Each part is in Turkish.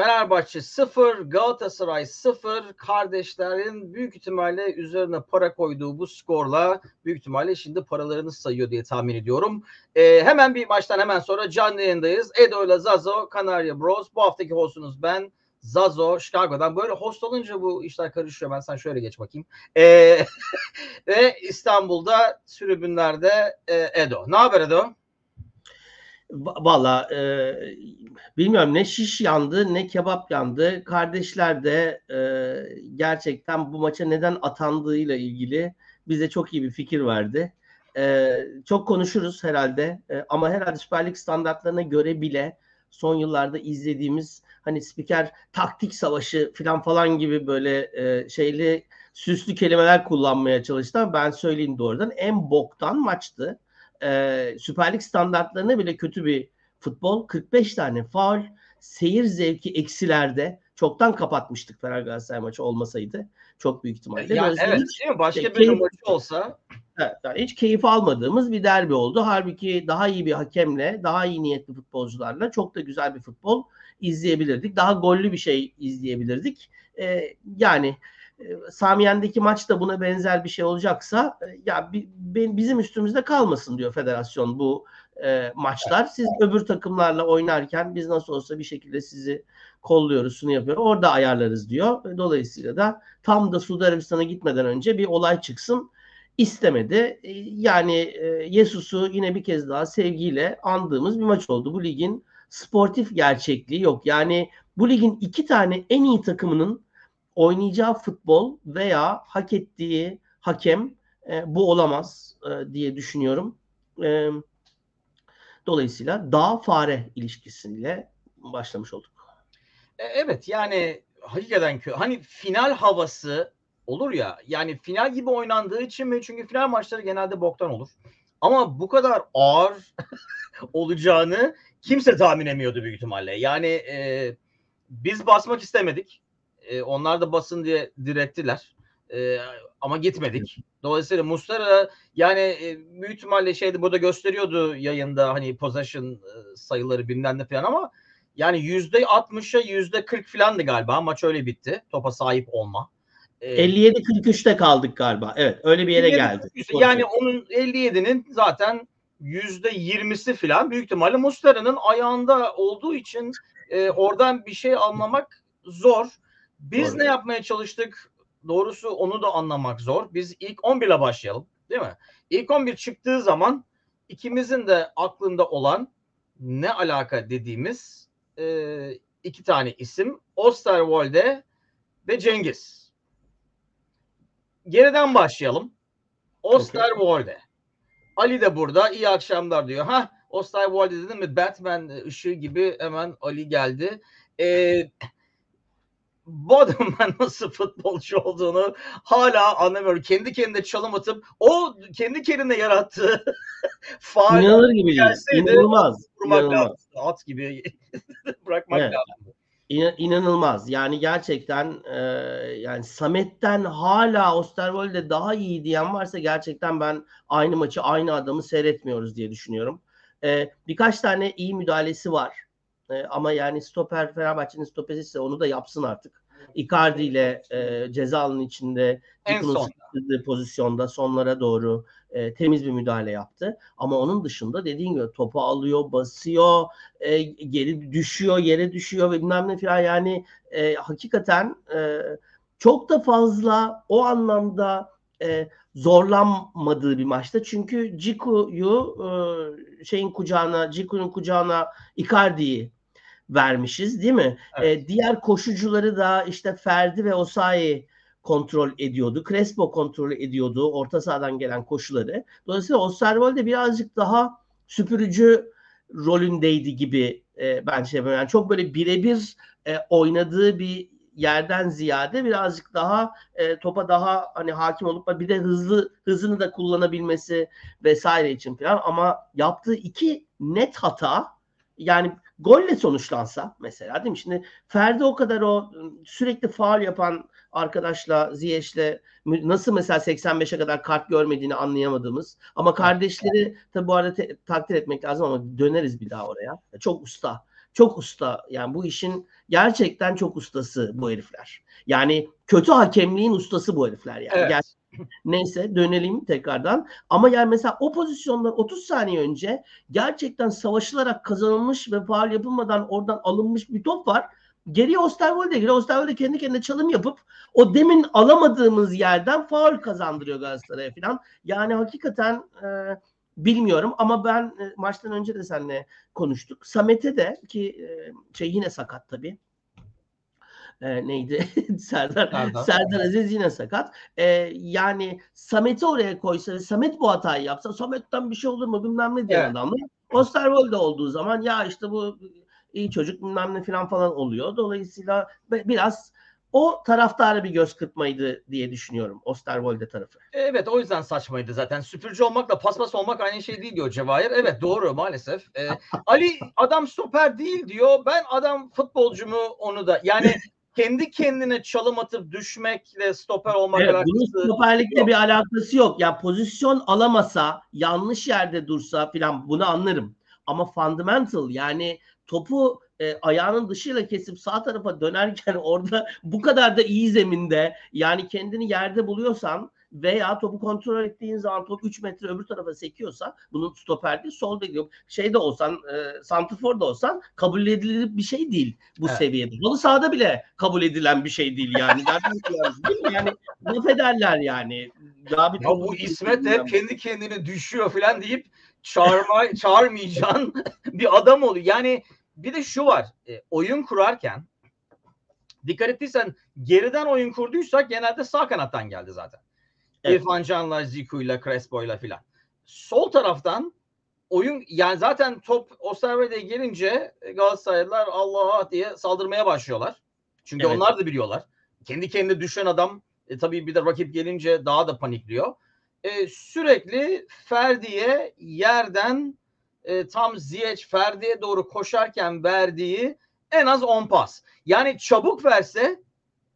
Fenerbahçe 0, Galatasaray 0. Kardeşlerin büyük ihtimalle üzerine para koyduğu bu skorla büyük ihtimalle şimdi paralarını sayıyor diye tahmin ediyorum. Ee, hemen bir maçtan hemen sonra canlı yayındayız. Edo ile Zazo, Kanarya Bros. Bu haftaki hostunuz ben. Zazo, Chicago'dan. Böyle host olunca bu işler karışıyor. Ben sen şöyle geç bakayım. Ee, ve İstanbul'da sürübünlerde e, Edo. Ne haber Edo? Valla e, bilmiyorum ne şiş yandı ne kebap yandı. Kardeşler de e, gerçekten bu maça neden atandığıyla ilgili bize çok iyi bir fikir verdi. E, çok konuşuruz herhalde e, ama herhalde Süper Lig standartlarına göre bile son yıllarda izlediğimiz hani spiker taktik savaşı falan falan gibi böyle e, şeyli süslü kelimeler kullanmaya çalıştı ben söyleyeyim doğrudan en boktan maçtı e, Süper Lig standartlarına bile kötü bir futbol. 45 tane faul, seyir zevki eksilerde çoktan kapatmıştık Fener Galatasaray maçı olmasaydı. Çok büyük ihtimalle. Ya, evet hiç, değil mi? Başka bir keyif, maçı olsa. Evet, yani hiç keyif almadığımız bir derbi oldu. Halbuki daha iyi bir hakemle, daha iyi niyetli futbolcularla çok da güzel bir futbol izleyebilirdik. Daha gollü bir şey izleyebilirdik. Ee, yani Samiyen'deki maç da buna benzer bir şey olacaksa e, ya bizim üstümüzde kalmasın diyor federasyon bu e, maçlar. Siz öbür takımlarla oynarken biz nasıl olsa bir şekilde sizi kolluyoruz, şunu yapıyoruz. Orada ayarlarız diyor. Dolayısıyla da tam da Suudi Arabistan'a gitmeden önce bir olay çıksın istemedi. E, yani e, Yesus'u yine bir kez daha sevgiyle andığımız bir maç oldu. Bu ligin sportif gerçekliği yok. Yani bu ligin iki tane en iyi takımının oynayacağı futbol veya hak ettiği hakem e, bu olamaz e, diye düşünüyorum. E, dolayısıyla dağ fare ilişkisiyle başlamış olduk. E, evet yani hakikaten hani final havası olur ya yani final gibi oynandığı için mi? Çünkü final maçları genelde boktan olur. Ama bu kadar ağır olacağını kimse tahmin etmiyordu büyük ihtimalle. Yani e, biz basmak istemedik. E, onlar da basın diye direttiler. E, ama gitmedik. Dolayısıyla Mustara yani e, büyük ihtimalle şeydi burada gösteriyordu yayında hani possession e, sayıları bilmem ne falan ama yani yüzde 60'a yüzde 40 filandı galiba maç öyle bitti. Topa sahip olma. 57-43'te kaldık galiba. Evet öyle bir yere geldi. Yani onun 57'nin zaten yüzde 20'si filan büyük ihtimalle Mustara'nın ayağında olduğu için e, oradan bir şey anlamak zor. Biz Doğru. ne yapmaya çalıştık? Doğrusu onu da anlamak zor. Biz ilk 11 ile başlayalım. Değil mi? İlk 11 çıktığı zaman ikimizin de aklında olan ne alaka dediğimiz e, iki tane isim. Osterwolde ve Cengiz. Geriden başlayalım. Osterwolde. Okay. Ali de burada. İyi akşamlar diyor. Ha Osterwolde dedim mi Batman ışığı gibi hemen Ali geldi. Eee bu adamın nasıl futbolcu olduğunu hala anlamıyorum. Kendi kendine çalım atıp o kendi kendine yarattığı faal İnanılır gibi değil. İnanılmaz. İnanılmaz. At gibi bırakmak evet. lazım. İn, inanılmaz. Yani gerçekten e, yani Samet'ten hala Osterwolde daha iyi diyen varsa gerçekten ben aynı maçı aynı adamı seyretmiyoruz diye düşünüyorum. E, birkaç tane iyi müdahalesi var. E, ama yani stoper Fenerbahçe'nin stoperi ise onu da yapsın artık. Icardi ile e, ceza alanının içinde en son pozisyonda sonlara doğru e, temiz bir müdahale yaptı. Ama onun dışında dediğin gibi topu alıyor, basıyor, e, geri düşüyor, yere düşüyor ve bilmem ne falan yani e, hakikaten e, çok da fazla o anlamda e, zorlanmadığı bir maçta. Çünkü Ciku'yu e, şeyin kucağına, Ciku'nun kucağına Icardi'yi vermişiz değil mi? Evet. E, diğer koşucuları da işte Ferdi ve Osayi kontrol ediyordu. Crespo kontrol ediyordu orta sahadan gelen koşuları. Dolayısıyla Osterwolde birazcık daha süpürücü rolündeydi gibi e, ben şey yani çok böyle birebir e, oynadığı bir yerden ziyade birazcık daha e, topa daha hani hakim olup bir de hızlı hızını da kullanabilmesi vesaire için falan ama yaptığı iki net hata yani golle sonuçlansa mesela değil mi? Şimdi Ferdi o kadar o sürekli faal yapan arkadaşla Ziyech'le nasıl mesela 85'e kadar kart görmediğini anlayamadığımız ama kardeşleri tabi bu arada te- takdir etmek lazım ama döneriz bir daha oraya. Çok usta. çok usta. Yani bu işin gerçekten çok ustası bu herifler. Yani kötü hakemliğin ustası bu herifler yani. Evet. Neyse dönelim tekrardan. Ama yani mesela o pozisyonlar 30 saniye önce gerçekten savaşılarak kazanılmış ve faal yapılmadan oradan alınmış bir top var. Geriye Osterwolde geliyor. Osterwolde kendi kendine çalım yapıp o demin alamadığımız yerden faul kazandırıyor Galatasaray'a falan. Yani hakikaten e, bilmiyorum ama ben e, maçtan önce de seninle konuştuk. Samet'e de ki e, şey yine sakat tabii. E, neydi? Serdar, Serdar. Serdar Aziz yine sakat. E, yani Samet'i oraya koysa ve Samet bu hatayı yapsa Samet'ten bir şey olur mu bilmem ne diyen Evet. adamlar. Osterwolde olduğu zaman ya işte bu iyi çocuk bilmem ne falan falan oluyor. Dolayısıyla bi- biraz o taraftara bir göz kırpmaydı diye düşünüyorum Osterwolde tarafı. Evet o yüzden saçmaydı zaten. Süpürcü olmakla paspas olmak aynı şey değil diyor Cevahir. Evet doğru maalesef. Ee, Ali adam stoper değil diyor. Ben adam futbolcu mu onu da. Yani kendi kendine çalım atıp düşmekle stoper olmak Evet, alakası. bunun stoperlikle yok. bir alakası yok. Ya pozisyon alamasa, yanlış yerde dursa filan bunu anlarım. Ama fundamental yani topu e, ayağının dışıyla kesip sağ tarafa dönerken orada bu kadar da iyi zeminde yani kendini yerde buluyorsan veya topu kontrol ettiğin zaman top 3 metre öbür tarafa sekiyorsa bunun stoper değil sol değil. Şeyde olsan e, santrfor da olsan kabul edilir bir şey değil bu Evet. seviyede. Halı sahada bile kabul edilen bir şey değil yani. Değil mi? Yani laf ederler yani. Ya, bir Ya bu İsmet de hep kendi kendine düşüyor falan deyip çağırma, çağırmayacağın bir adam oluyor. Yani bir de şu var. e, oyun kurarken dikkat ettiysen geriden oyun kurduysak genelde sağ kanattan geldi zaten. Evet. İrfan Can'la, Ziku'yla, Crespo'yla filan. Sol taraftan oyun yani zaten top Osterwolde'ye gelince e, Galatasaraylılar Allah diye saldırmaya başlıyorlar. Çünkü Evet. onlar da biliyorlar. Kendi kendine düşen adam e, tabii bir de rakip gelince daha da panikliyor. E, sürekli Ferdi'ye yerden e, tam Ziyech Ferdi'ye doğru koşarken verdiği en az 10 pas. Yani çabuk verse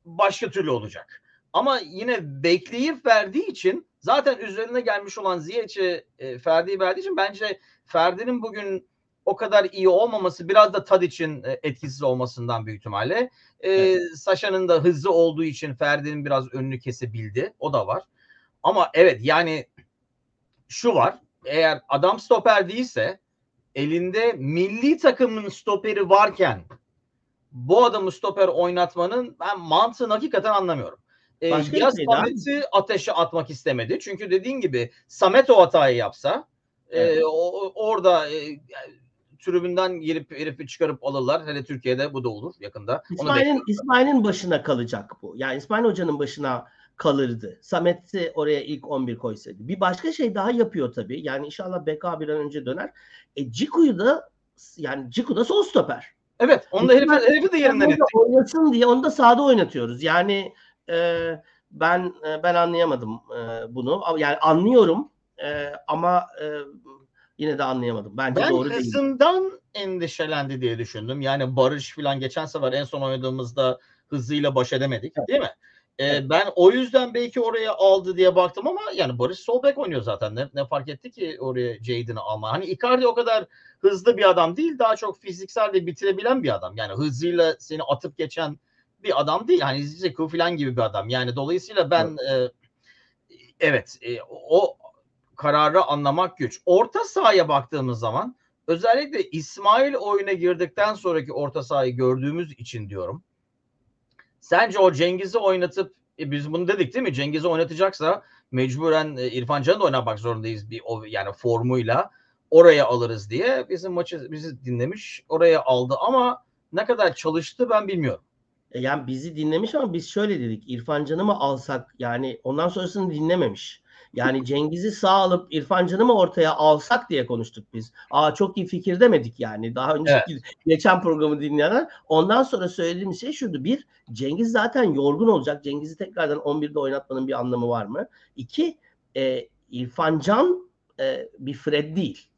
başka türlü olacak. Ama yine bekleyip verdiği için zaten üzerine gelmiş olan Ziyech'e e, Ferdi'yi verdiği için bence Ferdi'nin bugün o kadar iyi olmaması biraz da Tadic'in e, etkisiz olmasından büyük ihtimalle. E, Evet. Saşa'nın da hızlı olduğu için Ferdi'nin biraz önünü kesebildi. O da var. Ama evet yani şu var. Eğer adam stoper değilse elinde milli takımın stoperi varken bu adamı stoper oynatmanın ben mantığını hakikaten anlamıyorum. Ee, Başka ya şey. Samet'i ateşe atmak istemedi. Çünkü dediğin gibi Samet o hatayı yapsa e, Evet. o- o- orada e, tribünden gelip herifi çıkarıp alırlar. Hele Türkiye'de bu da olur yakında. İsmail'in. İsmail'in başına kalacak bu. Yani İsmail Hoca'nın başına kalırdı. Samet'i oraya ilk 11 koysaydı. Bir başka şey daha yapıyor tabii. Yani inşallah BK bir an önce döner. E Ciku'yu da yani Ciku da sol stoper. Evet onu da herifi, herifi de yerinden etti. oynasın diye onu da sahada oynatıyoruz. Yani e, ben e, ben anlayamadım e, bunu. Yani anlıyorum e, ama e, yine de anlayamadım. Bence Ben doğru değil. hızından endişelendi diye düşündüm. Yani Barış falan geçen sefer en son oynadığımızda hızıyla baş edemedik değil mi? Ee, Evet. Ben o yüzden belki oraya aldı diye baktım ama yani Barış sol bek oynuyor zaten. Ne, ne fark etti ki oraya Jaden'ı alma. Hani Icardi o kadar hızlı bir adam değil. Daha çok fiziksel de bitirebilen bir adam. Yani hızıyla seni atıp geçen bir adam değil. Hani Zico falan gibi bir adam. Yani dolayısıyla ben e, evet e, o kararı anlamak güç. Orta sahaya baktığımız zaman özellikle İsmail oyuna girdikten sonraki orta sahayı gördüğümüz için diyorum. Sence o Cengiz'i oynatıp e, biz bunu dedik değil mi? Cengiz'i oynatacaksa mecburen e, İrfan Can'ı da oynatmak zorundayız bir o yani formuyla oraya alırız diye bizim maçı bizi dinlemiş oraya aldı ama ne kadar çalıştı ben bilmiyorum. E, Yani bizi dinlemiş ama biz şöyle dedik. İrfan Can'ı mı alsak yani ondan sonrasını dinlememiş. Yani Cengiz'i sağ alıp İrfan Can'ı mı ortaya alsak diye konuştuk biz. Aa çok iyi fikir demedik yani. Daha önceki geçen programı dinleyenler. Ondan sonra söylediğimiz şey şuydu. Bir, Cengiz zaten yorgun olacak. Cengiz'i tekrardan 11'de oynatmanın bir anlamı var mı? İki, e, İrfan Can e, bir Fred değil.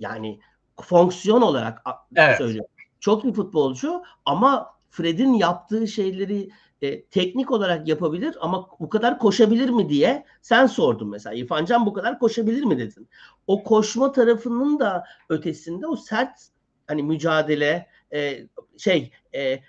Yani fonksiyon olarak Evet. söylüyorum. Çok iyi futbolcu ama Fred'in yaptığı şeyleri e, teknik olarak yapabilir ama bu kadar koşabilir mi diye sen sordun mesela. İrfan Can bu kadar koşabilir mi dedin. O koşma tarafının da ötesinde o sert hani mücadele e, şey e,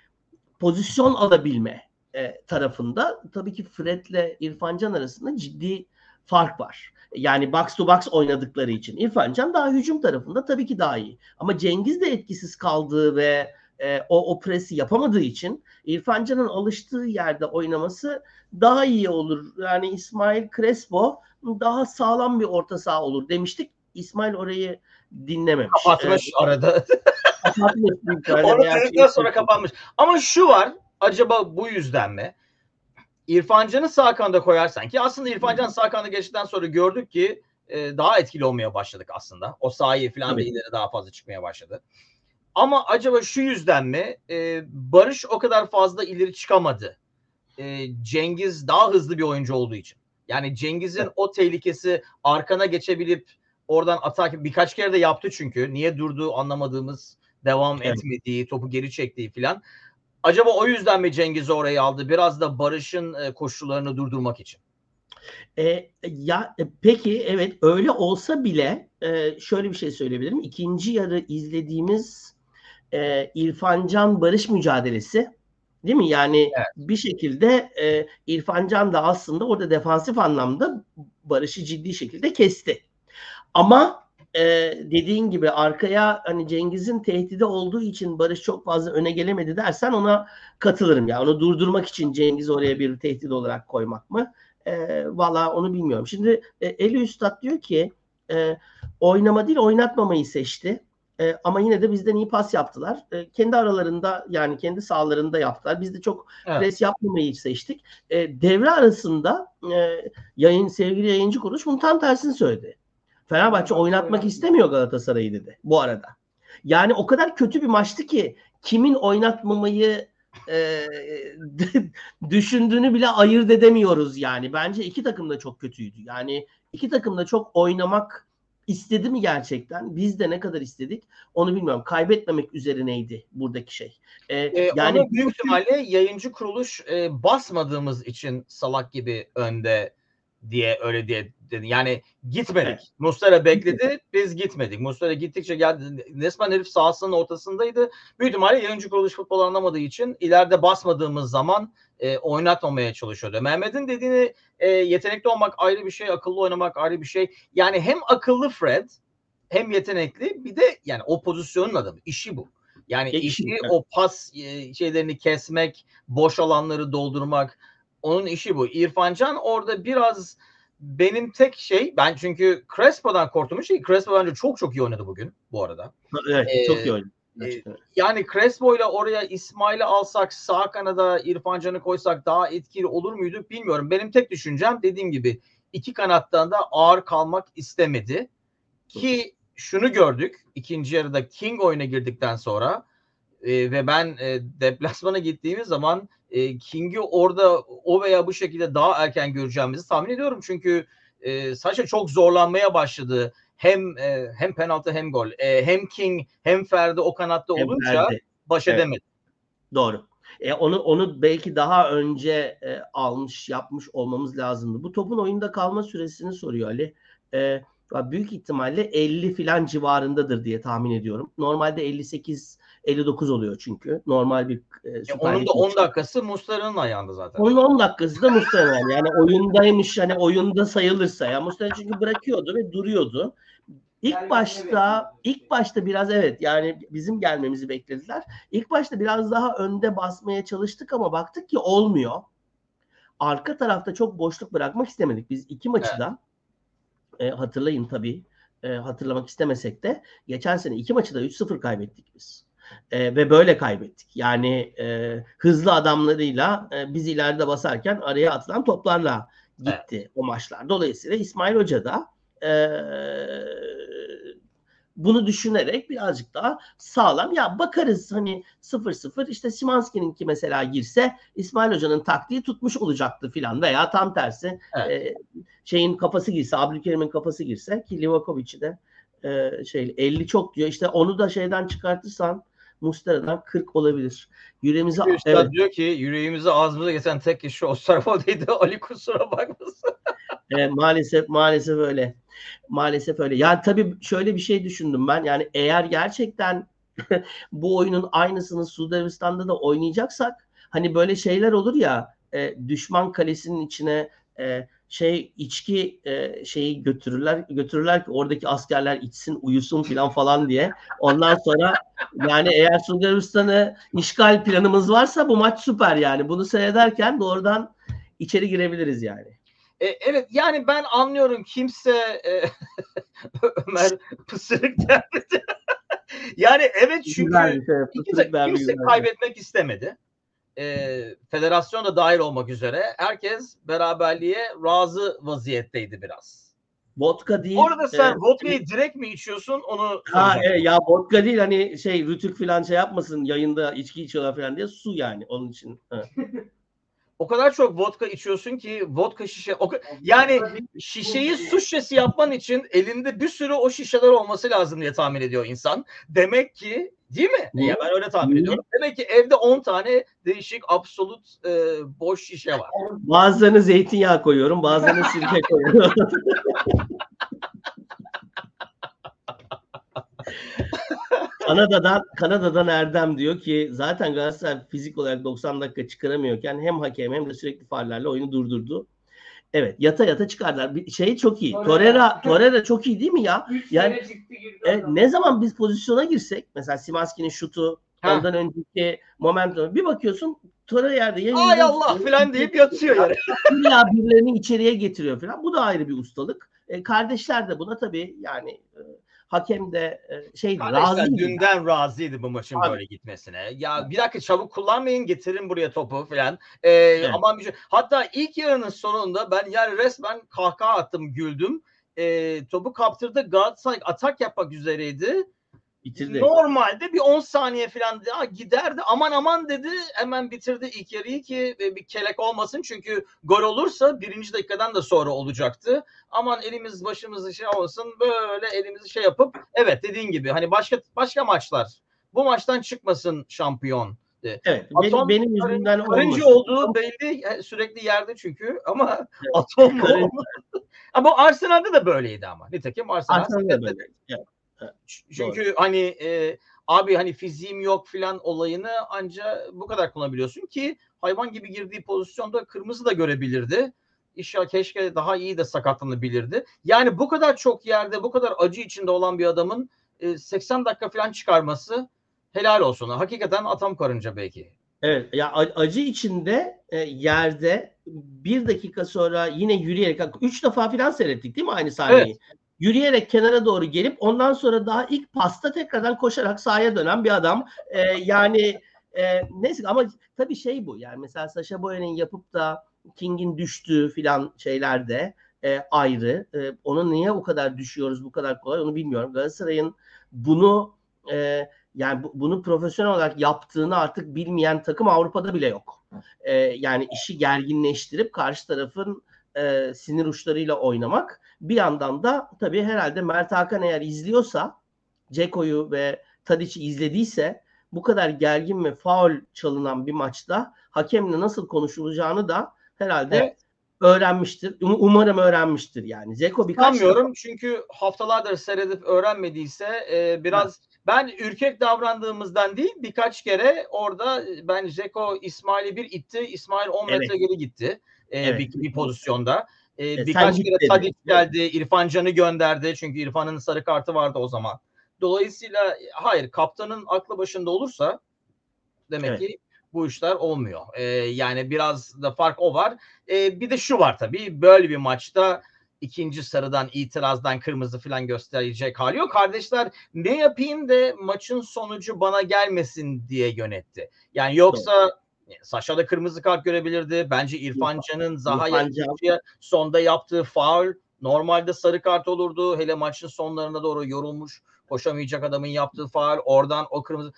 pozisyon alabilme e, tarafında tabii ki Fred'le İrfancan arasında ciddi fark var. Yani box to box oynadıkları için. İrfancan daha hücum tarafında tabii ki daha iyi. Ama Cengiz de etkisiz kaldığı ve e, o, o presi yapamadığı için İrfancan'ın alıştığı yerde oynaması daha iyi olur. Yani İsmail Crespo daha sağlam bir orta saha olur demiştik. İsmail orayı dinlememiş. Kapatmış Ee, arada. kapatmış şey- sonra kapanmış. Ama şu var. Acaba bu yüzden mi? İrfancan'ı sağ kanada koyarsan ki aslında İrfancan sağ kanada geçtikten sonra gördük ki e, daha etkili olmaya başladık aslında. O sahayı falan da ileri daha fazla çıkmaya başladı. Ama acaba şu yüzden mi? E, Barış o kadar fazla ileri çıkamadı. E, Cengiz daha hızlı bir oyuncu olduğu için. Yani Cengiz'in Evet. o tehlikesi arkana geçebilip oradan atak birkaç kere de yaptı çünkü. Niye durduğu anlamadığımız devam Evet. etmediği, topu geri çektiği filan. Acaba o yüzden mi Cengiz'i oraya aldı? Biraz da Barış'ın e, koşullarını durdurmak için. E, ya e, peki evet öyle olsa bile e, şöyle bir şey söyleyebilirim. İkinci yarı izlediğimiz e, İrfan Can Barış mücadelesi değil mi? Yani Evet. bir şekilde e, İrfan Can da aslında orada defansif anlamda Barış'ı ciddi şekilde kesti. Ama e, dediğin gibi arkaya hani Cengiz'in tehdidi olduğu için Barış çok fazla öne gelemedi dersen ona katılırım. Ya onu durdurmak için Cengiz oraya bir tehdit olarak koymak mı? E, Valla onu bilmiyorum. Şimdi e, Eli Üstad diyor ki e, oynama değil oynatmamayı seçti. E, ama yine de bizden iyi pas yaptılar. E, kendi aralarında yani kendi sahalarında yaptılar. Biz de çok Evet. pres yapmamayı seçtik. E, devre arasında e, yayın sevgili yayıncı kuruluş bunun tam tersini söyledi. Fenerbahçe oynatmak istemiyor Galatasaray'ı dedi bu arada. Yani o kadar kötü bir maçtı ki kimin oynatmamayı e, düşündüğünü bile ayırt edemiyoruz yani. Bence iki takım da çok kötüydü. Yani iki takım da çok oynamak istedi mi gerçekten? Biz de ne kadar istedik onu bilmiyorum. Kaybetmemek üzerineydi buradaki şey. E, E, yani büyük ihtimalle yayıncı kuruluş e, basmadığımız için salak gibi önde diye öyle diye dedi. Yani gitmedik. Evet. Muslera bekledi, biz gitmedik. Muslera gittikçe geldi. Resmen herif sahasının ortasındaydı. Büyük ihtimalle yayıncı kuruluş futbol anlamadığı için ileride basmadığımız zaman e, oynatmamaya çalışıyordu. Mehmet'in dediğini e, yetenekli olmak ayrı bir şey, akıllı oynamak ayrı bir şey. Yani hem akıllı Fred hem yetenekli bir de yani o pozisyonun adamı. İşi bu. Yani İşi, işi evet. o pas e, şeylerini kesmek, boş alanları doldurmak. Onun işi bu. İrfan Can orada biraz benim tek şey ben çünkü Crespo'dan korktuğum şey Crespo bence çok çok iyi oynadı bugün bu arada. evet e, çok iyi oynadı. Gerçekten. Yani Crespo ile oraya İsmail'i alsak sağ kanada İrfan Can'ı koysak daha etkili olur muydu bilmiyorum. Benim tek düşüncem dediğim gibi iki kanattan da ağır kalmak istemedi. Ki şunu gördük ikinci yarıda King oyuna girdikten sonra e, ve ben e, deplasmana gittiğimiz zaman e, King'i orada o veya bu şekilde daha erken göreceğimizi tahmin ediyorum. Çünkü e, Saşa çok zorlanmaya başladı. Hem e, hem penaltı hem gol. E, hem King hem Ferdi o kanatta Hem olunca Ferdi. baş Evet. edemedi. Doğru. E, onu onu belki daha önce e, almış yapmış olmamız lazımdı. Bu topun oyunda kalma süresini soruyor Ali. E, büyük ihtimalle 50 filan civarındadır diye tahmin ediyorum. Normalde 58 59 oluyor çünkü. Normal bir e, E, Süper onun Lig da 10 maçı. dakikası Muslera'nın ayağında zaten. Onun 10 dakikası da muhtemelen. Yani oyundaymış hani oyunda sayılırsa. Ya Muslera çünkü bırakıyordu ve duruyordu. İlk başta evet. ilk başta biraz evet yani bizim gelmemizi beklediler. İlk başta biraz daha önde basmaya çalıştık ama baktık ki olmuyor. Arka tarafta çok boşluk bırakmak istemedik. Biz iki maçı da e, hatırlayın tabii. E, hatırlamak istemesek de geçen sene iki maçı da 3-0 kaybettik biz. E, ve böyle kaybettik. Yani e, hızlı adamlarıyla e, biz ileride basarken araya atılan toplarla gitti o maçlar. Dolayısıyla İsmail Hoca da e, bunu düşünerek birazcık daha sağlam. Ya bakarız hani 0-0 işte Simanski'ninki mesela girse İsmail Hoca'nın taktiği tutmuş olacaktı filan veya tam tersi Evet. e, şeyin kafası girse Abdülkerim'in kafası girse ki Livakovic'i de e, şey 50 çok diyor. İşte onu da şeyden çıkartırsan Mustera'dan 40 olabilir. Yüreğimize evet, diyor ki yüreğimizi ağzımıza getiren tek kişi Osterwold'ydı. Ali kusura bakmasın. E, maalesef maalesef öyle. Maalesef öyle. Yani tabii şöyle bir şey düşündüm ben. Yani eğer gerçekten bu oyunun aynısını Suudi Arabistan'da da oynayacaksak hani böyle şeyler olur ya e, düşman kalesinin içine e, şey içki e, şeyi götürürler götürürler ki oradaki askerler içsin uyusun falan falan diye. Ondan sonra yani eğer Suudi Arabistan'ı işgal planımız varsa bu maç süper yani. Bunu seyrederken doğrudan içeri girebiliriz yani. E, evet yani ben anlıyorum kimse e, Ömer pısırık derdi. yani evet çünkü şey, kimse, kimse kaybetmek istemedi. E, federasyon da dahil olmak üzere herkes beraberliğe razı vaziyetteydi biraz. Vodka değil. Orada sen e, vodkayı direkt mi içiyorsun onu Ha e, ya vodka değil hani şey rütük falan şey yapmasın yayında içki içiyorlar falan diye su yani onun için. O kadar çok vodka içiyorsun ki vodka şişe o yani şişeyi su şişesi yapman için elinde bir sürü o şişeler olması lazım diye tahmin ediyor insan. Demek ki değil mi? Ya ben öyle tahmin ediyorum. Demek ki evde 10 tane değişik absolut e, boş şişe var. Bazılarını zeytinyağı koyuyorum, bazılarını sirke koyuyorum. Kanada'dan Kanada'dan Erdem diyor ki zaten Galatasaray fizik olarak 90 dakika çıkaramıyorken hem hakem hem de sürekli faullerle oyunu durdurdu. Evet yata yata çıkardılar. Bir şey çok iyi. Torreira. Torreira, çok iyi değil mi ya? Üç Yani- çıktı adam. ne zaman biz pozisyona girsek mesela Simanski'nin şutu Ha. ondan önceki momentum bir bakıyorsun Torreira yerde ya Ay Allah falan deyip yatıyor yere. ya birilerini içeriye getiriyor falan. Bu da ayrı bir ustalık. E, kardeşler de buna tabii yani e, hakem de e, Kardeşler razıydı. dünden razıydı bu maçın Abi. böyle gitmesine. Ya bir dakika çabuk kullanmayın getirin buraya topu falan. Ee, Aman bir şey. Hatta ilk yarının sonunda ben yani resmen kahkaha attım güldüm. Ee, topu kaptırdı Galatasaray atak yapmak üzereydi. Bitirdi. Normalde bir 10 saniye falan daha giderdi. Aman aman dedi hemen bitirdi ilk yarıyı ki e, bir kelek olmasın. Çünkü gol olursa birinci dakikadan da sonra olacaktı. Aman elimiz başımız şey olsun böyle elimizi şey yapıp evet dediğin gibi hani başka başka maçlar bu maçtan çıkmasın şampiyon. Evet. Atom- benim, benim yüzümden Karınca olduğu belli e, sürekli yerde çünkü ama Evet. atom ama Arsenal'de de böyleydi ama. Nitekim Arsenal. Arsenal'de böyle. Evet. Çünkü hani e, abi hani fiziğim yok filan olayını anca bu kadar kullanabiliyorsun ki hayvan gibi girdiği pozisyonda kırmızı da görebilirdi. İnşallah keşke daha iyi de sakatlanabilirdi. Yani bu kadar çok yerde bu kadar acı içinde olan bir adamın e, 80 dakika falan çıkarması helal olsun. Hakikaten atam karınca belki. Evet ya acı içinde e, yerde bir dakika sonra yine yürüyerek üç defa falan seyrettik değil mi aynı sahneyi? Yürüyerek kenara doğru gelip ondan sonra daha ilk pasta tekrardan koşarak sahaya dönen bir adam. E, yani e, neyse ama tabii şey bu yani mesela Sasha Boyan'ın yapıp da King'in düştüğü filan şeylerde e, ayrı. E, ona niye o kadar düşüyoruz bu kadar kolay onu bilmiyorum. Galatasaray'ın bunu e, yani bu- bunu profesyonel olarak yaptığını artık bilmeyen takım Avrupa'da bile yok. Ee, yani işi gerginleştirip karşı tarafın e, sinir uçlarıyla oynamak. Bir yandan da tabii herhalde Mert Hakan eğer izliyorsa Ceko'yu ve Tadic'i izlediyse bu kadar gergin ve faul çalınan bir maçta hakemle nasıl konuşulacağını da herhalde Evet. öğrenmiştir. Um- Umarım öğrenmiştir yani. Ceko birkaç Sanmıyorum çünkü haftalardır seyredip öğrenmediyse e, biraz ben ürkek davrandığımızdan değil birkaç kere orada ben Zeko İsmail'i bir itti. İsmail 10 Evet. metre geri gitti e, Evet. bir, bir pozisyonda. E, sen birkaç kere. Tadic geldi. İrfan Can'ı gönderdi. Çünkü İrfan'ın sarı kartı vardı o zaman. Dolayısıyla hayır kaptanın aklı başında olursa demek Evet. ki bu işler olmuyor. E, yani biraz da fark o var. E, bir de şu var tabii böyle bir maçta ikinci sarıdan itirazdan kırmızı falan gösterecek hali yok. Kardeşler ne yapayım da maçın sonucu bana gelmesin diye yönetti. Yani yoksa Saşa da kırmızı kart görebilirdi. Bence İrfan Can'ın Zaha'ya sonda yaptığı faul normalde sarı kart olurdu. Hele maçın sonlarına doğru yorulmuş koşamayacak adamın yaptığı faul oradan o kırmızı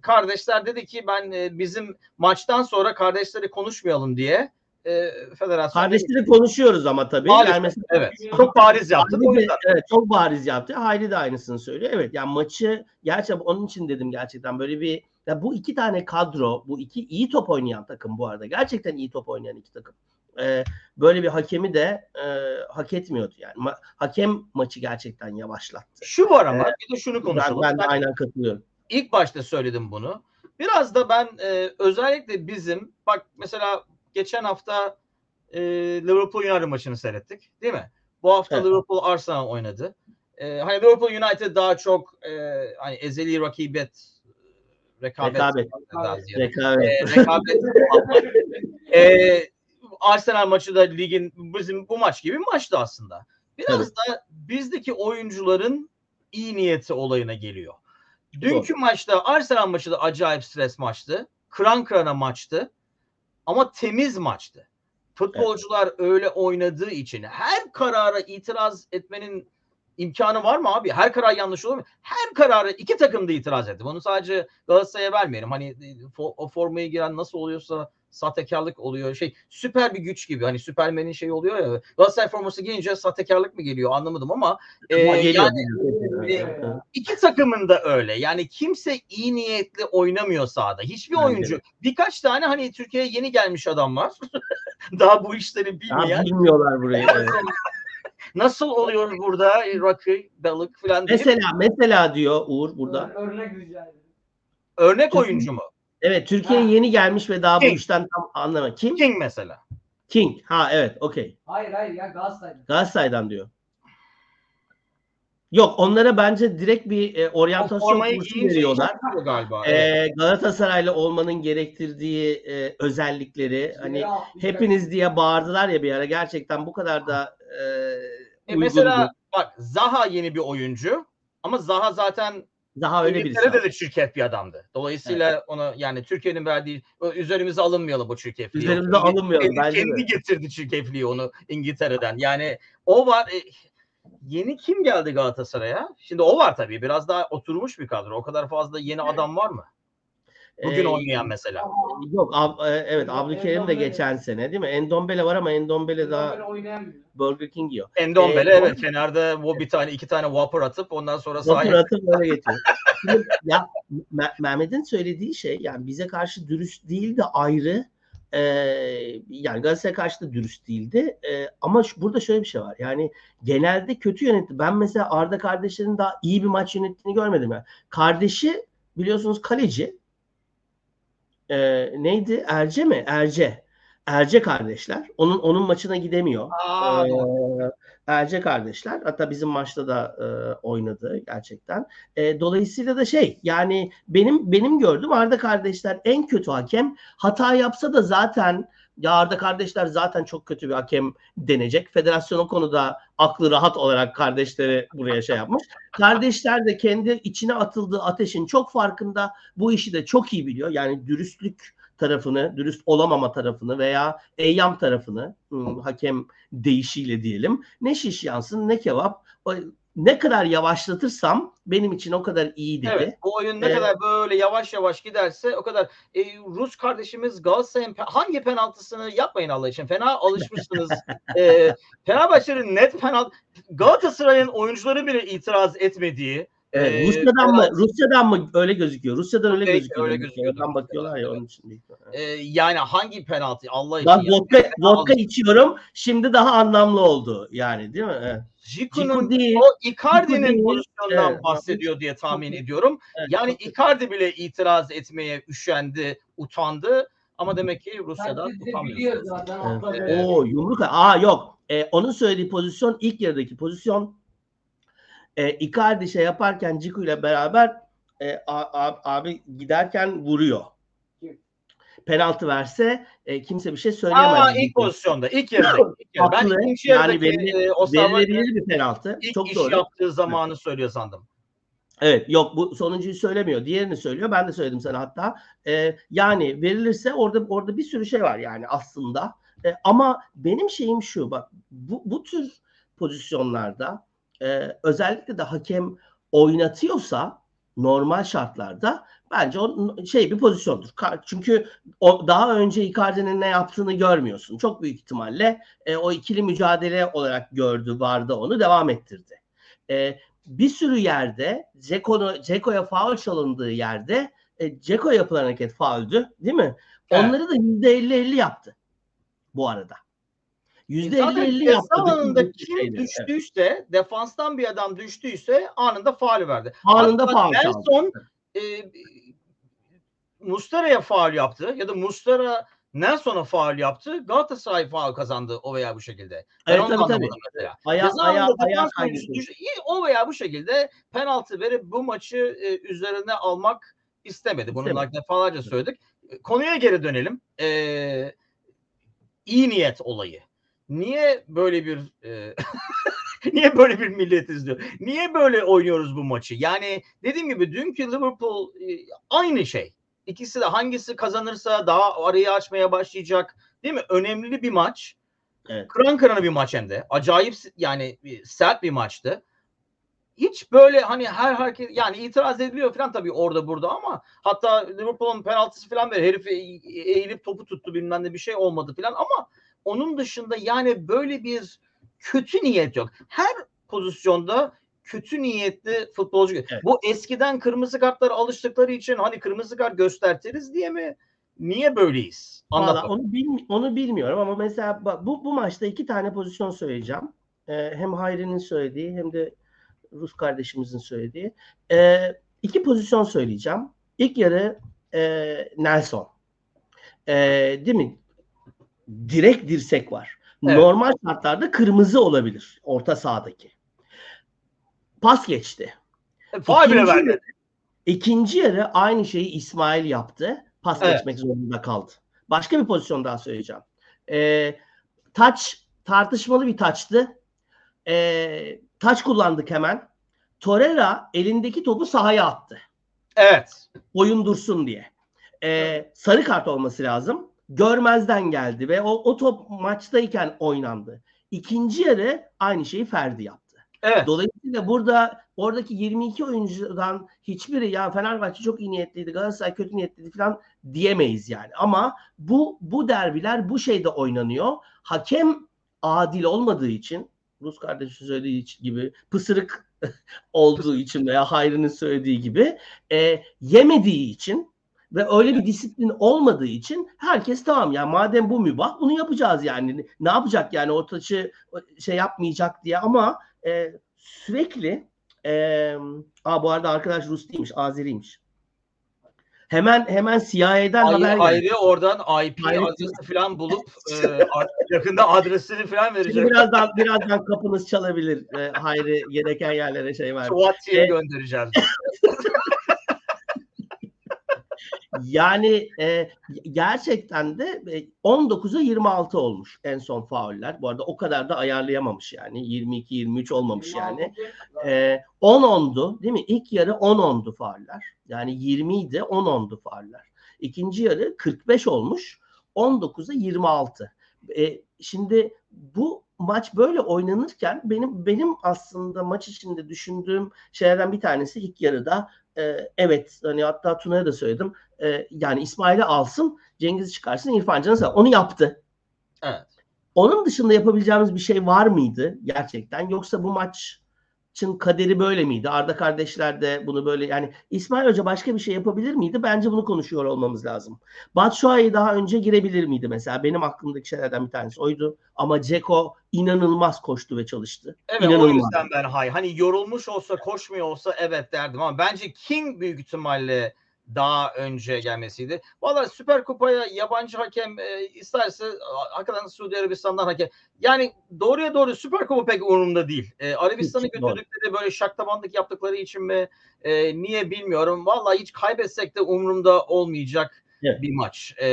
kardeşler dedi ki ben e, bizim maçtan sonra kardeşleri konuşmayalım diye e, federasyon Kardeşleri konuşuyoruz ama tabii. Maalesef. Yani mesela evet çok bariz yaptı. Hayri de, evet, çok bariz yaptı. Hayri de aynısını söylüyor. Evet yani maçı gerçekten onun için dedim gerçekten böyle bir ya bu iki tane kadro, bu iki iyi top oynayan takım bu arada. Gerçekten iyi top oynayan iki takım. Ee, böyle bir hakemi de e, hak etmiyordu yani. Ma- hakem maçı gerçekten yavaşlattı. Şu var ama bir de şunu konuşalım. ben de Ben aynen katılıyorum. ilk başta söyledim bunu. Biraz da ben e, özellikle bizim bak mesela geçen hafta e, Liverpool United maçını seyrettik değil mi? Bu hafta Evet. Liverpool Arsenal oynadı. E, hani Liverpool United daha çok e, hani ezeli rakibet rekabet, Rekabet. Rekabet. E, rekabet e, Arsenal maçı da ligin bizim bu maç gibi bir maçtı aslında. Biraz da bizdeki oyuncuların iyi niyeti olayına geliyor. Dünkü maçta Arsenal maçı da acayip stres maçtı. Kıran kırana maçtı. Ama temiz maçtı. Futbolcular öyle oynadığı için her karara itiraz etmenin imkanı var mı abi? Her karar yanlış olur mu? Her kararı iki takım da itiraz etti. Bunu sadece Galatasaray'a vermeyelim. Hani fo- o formaya giren nasıl oluyorsa sahtekarlık oluyor. Şey süper bir güç gibi. Hani Süpermen'in şeyi oluyor ya. Galatasaray forması giyince sahtekarlık mı geliyor anlamadım ama e, geliyor. yani Evet. iki takımın da öyle. Yani kimse iyi niyetli oynamıyor sahada. Hiçbir Bence oyuncu. Birkaç tane hani Türkiye'ye yeni gelmiş adam var. Daha bu işleri Daha bilmeyen. bilmiyorlar burayı. evet. Nasıl oluyor burada rakı, balık falan diye. Mesela mesela diyor Uğur burada. Örnek rica ederim. Örnek oyuncu mu? Evet Türkiye'ye yeni gelmiş ve daha bu King. işten tam anlama. Kim? King mesela. King. Ha evet okey. Hayır hayır ya Galatasaray'da. Galatasaray'dan diyor. Yok onlara bence direkt bir e, oryantasyon kursu veriyorlar. galiba. evet. E, Galatasaraylı olmanın gerektirdiği e, özellikleri hani Yere atlayacak. hepiniz diye bağırdılar ya bir ara gerçekten bu kadar da e, E uygundu. mesela bak Zaha yeni bir oyuncu ama Zaha zaten daha öyle birisi. İngiltere'de de çirkef bir adamdı. Dolayısıyla ona yani Türkiye'nin verdiği üzerimize alınmayalım bu çirkefliği. Üzerimize Kendi- alınmayalım, Kendi, bence de. kendi getirdi çirkefliği onu İngiltere'den. Yani o var. E, yeni kim geldi Galatasaray'a? Şimdi o var tabii. Biraz daha oturmuş bir kadro. O kadar fazla yeni adam var mı? Bugün E, oynayan mesela. Yok ab- e, evet Abdülkerim de geçen sene değil mi? Endombele var ama Endombele daha. Burger King yiyor. Endombele E, evet Fener'de o bir tane iki tane Whopper atıp ondan sonra sahaya atıp böyle getiriyor. Şimdi ya Me- Mehmet'in söylediği şey yani bize karşı dürüst değil de ayrı. Ee, yani Galatasaray'a karşı da dürüst değildi. Ee, ama şu, burada şöyle bir şey var. Yani genelde kötü yönetti. Ben mesela Arda kardeşlerin daha iyi bir maç yönettiğini görmedim. Yani. Kardeşi biliyorsunuz kaleci. Ee, neydi? Erce mi? Erce. Erce kardeşler. Onun onun maçına gidemiyor. Aa, Ee, Erce kardeşler. Hatta bizim maçta da e, oynadı gerçekten. E, dolayısıyla da şey yani benim benim gördüğüm Arda kardeşler en kötü hakem. Hata yapsa da zaten ya Arda kardeşler zaten çok kötü bir hakem denecek. Federasyon o konuda aklı rahat olarak kardeşleri buraya şey yapmış. Kardeşler de kendi içine atıldığı ateşin çok farkında. Bu işi de çok iyi biliyor. Yani dürüstlük tarafını, dürüst olamama tarafını veya eyyam tarafını hmm, hakem değişiyle diyelim. Ne şiş yansın ne kebap. Ne kadar yavaşlatırsam benim için o kadar iyi dedi. Evet, bu oyun ne Ee, kadar böyle yavaş yavaş giderse o kadar. E, Rus kardeşimiz Galatasaray'ın hangi penaltısını yapmayın Allah için. Fena alışmışsınız. e, Fenerbahçe'nin net penaltı Galatasaray'ın oyuncuları bile itiraz etmediği. Evet, e, Rusya'dan mı? Rusya'dan mı öyle gözüküyor? Rusya'dan öyle gözüküyor. öyle gözüküyordur. Oradan bakıyorlar ya onun için. büyük ihtimalle. e, yani hangi penaltı Allah için. Bak ya. vodka, içiyorum. Şimdi daha anlamlı oldu. Yani değil mi? Evet. Jiku'nun o Icardi'nin pozisyonundan Evet. bahsediyor diye tahmin ediyorum. Evet, Yani. Icardi bile itiraz etmeye üşendi, utandı. Ama demek ki Rusya'dan utanmıyor. Evet. Evet. Oo yumruk. Aa yok. Ee, onun söylediği pozisyon ilk yarıdaki pozisyon. E, Icardi şey yaparken Ciku ile beraber e, a- a- abi giderken vuruyor. Penaltı verse e, kimse bir şey söyleyemez. Aa ilk pozisyonda, ilk yarıda. ilk yarıda. Ben Haklı. ikinci Yani yarıdaki belli- e, Osayi Verilebilir bir penaltı. ilk Çok iş doğru. yaptığı zamanı söylüyor sandım. Evet yok bu sonuncuyu söylemiyor. Diğerini söylüyor. Ben de söyledim sana hatta. Ee, yani verilirse orada orada bir sürü şey var yani aslında. Ee, ama benim şeyim şu bak bu, bu tür pozisyonlarda e, özellikle de hakem oynatıyorsa normal şartlarda bence o şey bir pozisyondur. Çünkü o daha önce Icardi'nin ne yaptığını görmüyorsun. Çok büyük ihtimalle e, o ikili mücadele olarak gördü, vardı onu devam ettirdi. E, bir sürü yerde Ceko'ya Ceko'ya faul çalındığı yerde e, Ceko yapılan hareket fauldü değil mi? Evet. Onları da %50-50 yaptı bu arada. %50-50 ceza yaptı. bütün kim şeyleri. Evet. düştüyse, defanstan bir adam düştüyse anında faul verdi. Anında faul çaldı. Nelson e, Muslera'ya faul yaptı ya da Muslera Nelson'a faul yaptı. Galatasaray faul kazandı o veya bu şekilde. Ben Evet, tabii, tabii. mesela. Aya, aya, iyi, o veya bu şekilde penaltı verip bu maçı e, üzerine almak istemedi. Bunu İstemedi. defalarca söyledik. Konuya geri dönelim. E, iyi niyet olayı. Niye böyle bir e, niye böyle bir millet izliyor? Niye böyle oynuyoruz bu maçı? Yani dediğim gibi dünkü Liverpool e, aynı şey. İkisi de hangisi kazanırsa daha arayı açmaya başlayacak. Değil mi? Önemli bir maç. Evet. Kıran kırana bir maç hem de. Acayip yani bir- sert bir maçtı. Hiç böyle hani her hareket yani itiraz ediliyor falan tabii orada burada ama hatta Liverpool'un penaltısı falan ver. Herif e- eğilip topu tuttu bilmem ne bir şey olmadı falan ama onun dışında yani böyle bir kötü niyet yok. Her pozisyonda kötü niyetli futbolcu. Evet. Bu eskiden kırmızı kartlara alıştıkları için hani kırmızı kart göstertiriz diye mi? Niye böyleyiz? Anlat. Onu, bil- onu bilmiyorum ama mesela bu, bu maçta iki tane pozisyon söyleyeceğim. Ee, hem Hayri'nin söylediği hem de Rus kardeşimizin söylediği. Ee, iki pozisyon söyleyeceğim. İlk yarı e, Nelson. Ee, değil mi? Direkt dirsek var. Evet. Normal şartlarda kırmızı olabilir orta sahadaki. Pas geçti. Faul bile İkinci verdi. yarı- İkinci yarı aynı şeyi İsmail yaptı. Pas Evet. geçmek zorunda kaldı. Başka bir pozisyon daha söyleyeceğim. Ee, taç tartışmalı bir taçtı. Ee, taç kullandık hemen. Torreira elindeki topu sahaya attı. Evet. Oyun dursun diye. Ee, sarı kart olması lazım. Görmezden geldi ve o, o top maçtayken oynandı. İkinci yarı aynı şeyi Ferdi yaptı. Evet. Dolayısıyla burada oradaki 22 oyuncudan hiçbiri ya Fenerbahçe çok iyi niyetliydi, Galatasaray kötü niyetliydi falan diyemeyiz yani. Ama bu bu derbiler bu şeyde oynanıyor. Hakem adil olmadığı için Rus kardeşi söylediği gibi pısırık olduğu için veya Hayri'nin söylediği gibi e, yemediği için ve öyle bir disiplin olmadığı için herkes tamam ya madem bu mübah bunu yapacağız yani. Ne yapacak yani o taçı şey yapmayacak diye ama e, sürekli e, aa, bu arada arkadaş Rus değilmiş, Azeriymiş. Hemen hemen CIA'den haber Ayrı, geldi. ayrı oradan IP Ayrı- adresi falan bulup e, yakında adresini falan Şimdi verecek. birazdan birazdan kapınız çalabilir. E, Hayri gereken yerlere şey var. WhatsApp'e E- göndereceğiz. Yani e, gerçekten de e, 19'a 26 olmuş en son fauller. Bu arada o kadar da ayarlayamamış yani. 22-23 olmamış yani. E, 10-10'du değil mi? İlk yarı 10-10'du fauller. Yani 20 idi 10-10'du fauller. İkinci yarı 45 olmuş. 19'a 26. E, şimdi bu maç böyle oynanırken benim benim aslında maç içinde düşündüğüm şeylerden bir tanesi ilk yarıda e, evet hani hatta Tuna'ya da söyledim. E, yani İsmail'i alsın, Cengiz'i çıkarsın, İrfan Can'ı. Onu yaptı. Evet. Onun dışında yapabileceğimiz bir şey var mıydı gerçekten? Yoksa bu maçın kaderi böyle miydi? Arda kardeşler de bunu böyle yani İsmail Hoca başka bir şey yapabilir miydi? Bence bunu konuşuyor olmamız lazım. Batshuayi daha önce girebilir miydi mesela? Benim aklımdaki şeylerden bir tanesi oydu. Ama Ceko inanılmaz koştu ve çalıştı. Evet o İnanılmaz. yüzden ben hay. Hani yorulmuş olsa koşmuyor olsa evet derdim ama bence King büyük ihtimalle daha önce gelmesiydi. Valla Süper Kupa'ya yabancı hakem e, isterse hakikaten Suudi Arabistan'dan hakem. Yani doğruya doğru Süper Kupa pek umurumda değil. E, Arabistan'ı götürdükleri böyle şaklabanlık yaptıkları için mi e, niye bilmiyorum. Valla hiç kaybetsek de umurumda olmayacak Evet. bir maç. E,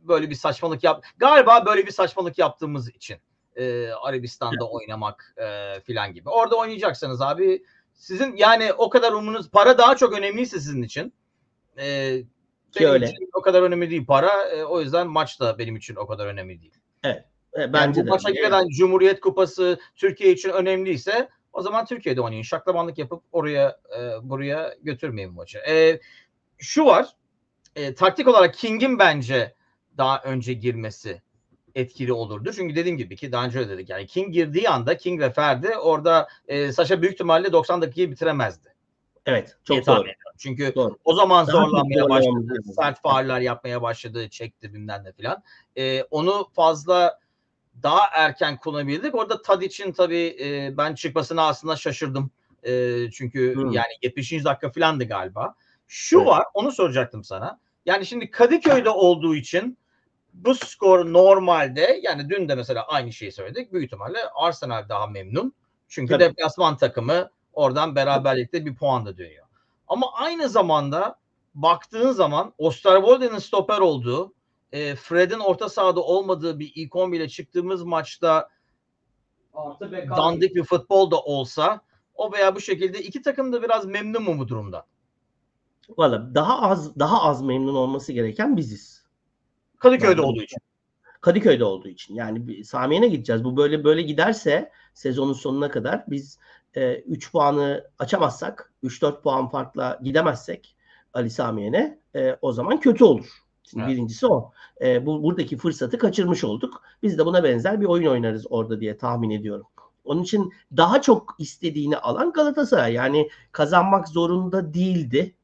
böyle bir saçmalık yap. Galiba böyle bir saçmalık yaptığımız için e, Arabistan'da oynamak e, filan gibi. Orada oynayacaksanız abi sizin yani o kadar umurunuz para daha çok önemliyse sizin için. E, benim öyle. için o kadar önemli değil para. E, o yüzden maç da benim için o kadar önemli değil. E, Yani bence bu de. maç hakikaten Cumhuriyet Kupası Türkiye için önemliyse o zaman Türkiye'de oynayın. Şaklabanlık yapıp oraya e, buraya götürmeyin maçı. E, şu var. E, taktik olarak King'in bence daha önce girmesi etkili olurdu. Çünkü dediğim gibi ki daha önce öyle dedik. Yani King girdiği anda King ve Ferdi orada e, Saşa büyük ihtimalle 90 dakikayı bitiremezdi. Evet, diye çok tahmin doğru. Çünkü Doğru. o zaman Daha zorlanmaya başladı. Sert fauller yapmaya başladı. Çekti bilmem ne filan. E, onu fazla daha erken kullanabildik. Orada Tadic'in tabii e, ben çıkmasına aslında şaşırdım. E, çünkü Hı. yani 70. dakika filandı galiba. Şu Evet. var, onu soracaktım sana. Yani şimdi Kadıköy'de olduğu için bu skor normalde yani dün de mesela aynı şeyi söyledik. Büyük ihtimalle Arsenal daha memnun. Çünkü Tabii. deplasman takımı oradan beraberlikte bir puan da dönüyor. Ama aynı zamanda baktığın zaman Osterwolde'nin stoper olduğu, e, Fred'in orta sahada olmadığı bir ilk 11 ile çıktığımız maçta Artı Beckham. dandik bir futbol da olsa o veya bu şekilde iki takım da biraz memnun mu bu durumda? Valla daha az daha az memnun olması gereken biziz. Kadıköy'de Ben- olduğu için. Kadıköy'de olduğu için. Yani Samiye'ne gideceğiz. Bu böyle böyle giderse sezonun sonuna kadar biz 3 puanı açamazsak, 3-4 puan farkla gidemezsek Ali Samiye'ne e, o zaman kötü olur. Şimdi Evet. birincisi o. E, bu buradaki fırsatı kaçırmış olduk. Biz de buna benzer bir oyun oynarız orada diye tahmin ediyorum. Onun için daha çok istediğini alan Galatasaray. Yani kazanmak zorunda değildi.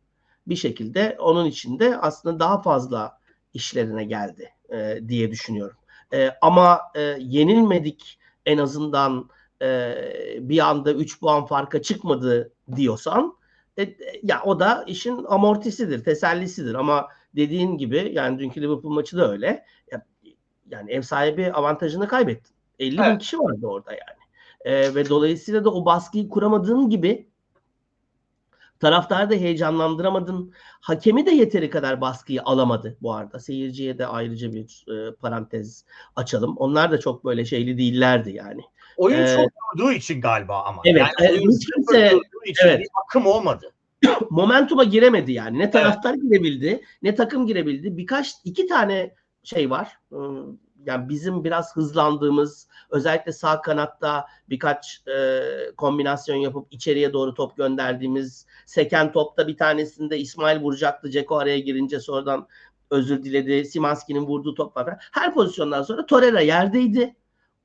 Bir şekilde onun için de aslında daha fazla işlerine geldi e, diye düşünüyorum. E, ama e, yenilmedik en azından e, bir anda 3 puan farka çıkmadı diyorsan e, ya o da işin amortisidir, tesellisidir ama dediğin gibi yani dünkü Liverpool maçı da öyle. Ya, yani ev sahibi avantajını kaybettin. 50 bin Evet. kişi vardı orada yani. E, ve dolayısıyla da o baskıyı kuramadığın gibi taraftarı da heyecanlandıramadın. Hakemi de yeteri kadar baskıyı alamadı bu arada. Seyirciye de ayrıca bir e, parantez açalım. Onlar da çok böyle şeyli değillerdi yani. Oyun Ee, çok durduğu için galiba ama. Evet, Yani e, oyun hiç kimse- için evet. bir akım olmadı. Momentuma giremedi yani. Ne taraftar girebildi, ne takım girebildi. Birkaç iki tane şey var. Iı, Yani bizim biraz hızlandığımız, özellikle sağ kanatta birkaç e, kombinasyon yapıp içeriye doğru top gönderdiğimiz seken topta bir tanesinde İsmail vuracaktı. Ceko araya girince sonradan özür diledi. Simanski'nin vurduğu top var. Her pozisyondan sonra Torreira yerdeydi.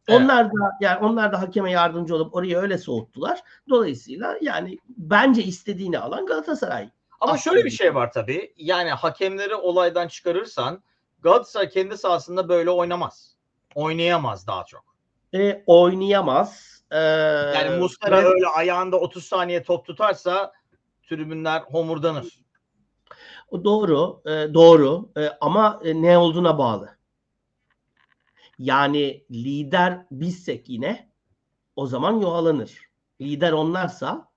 Evet. Onlar da yani onlar da hakeme yardımcı olup orayı öyle soğuttular. Dolayısıyla yani bence istediğini alan Galatasaray. Ama Aslında- şöyle bir şey var tabii. Yani hakemleri olaydan çıkarırsan Galatasaray kendi sahasında böyle oynamaz. Oynayamaz daha çok. E, oynayamaz. Ee, Yani Mustara ve- öyle ayağında 30 saniye top tutarsa tribünler homurdanır. Doğru, e, doğru E, ama e, ne olduğuna bağlı. Yani lider bizsek yine o zaman yuvalanır. Lider onlarsa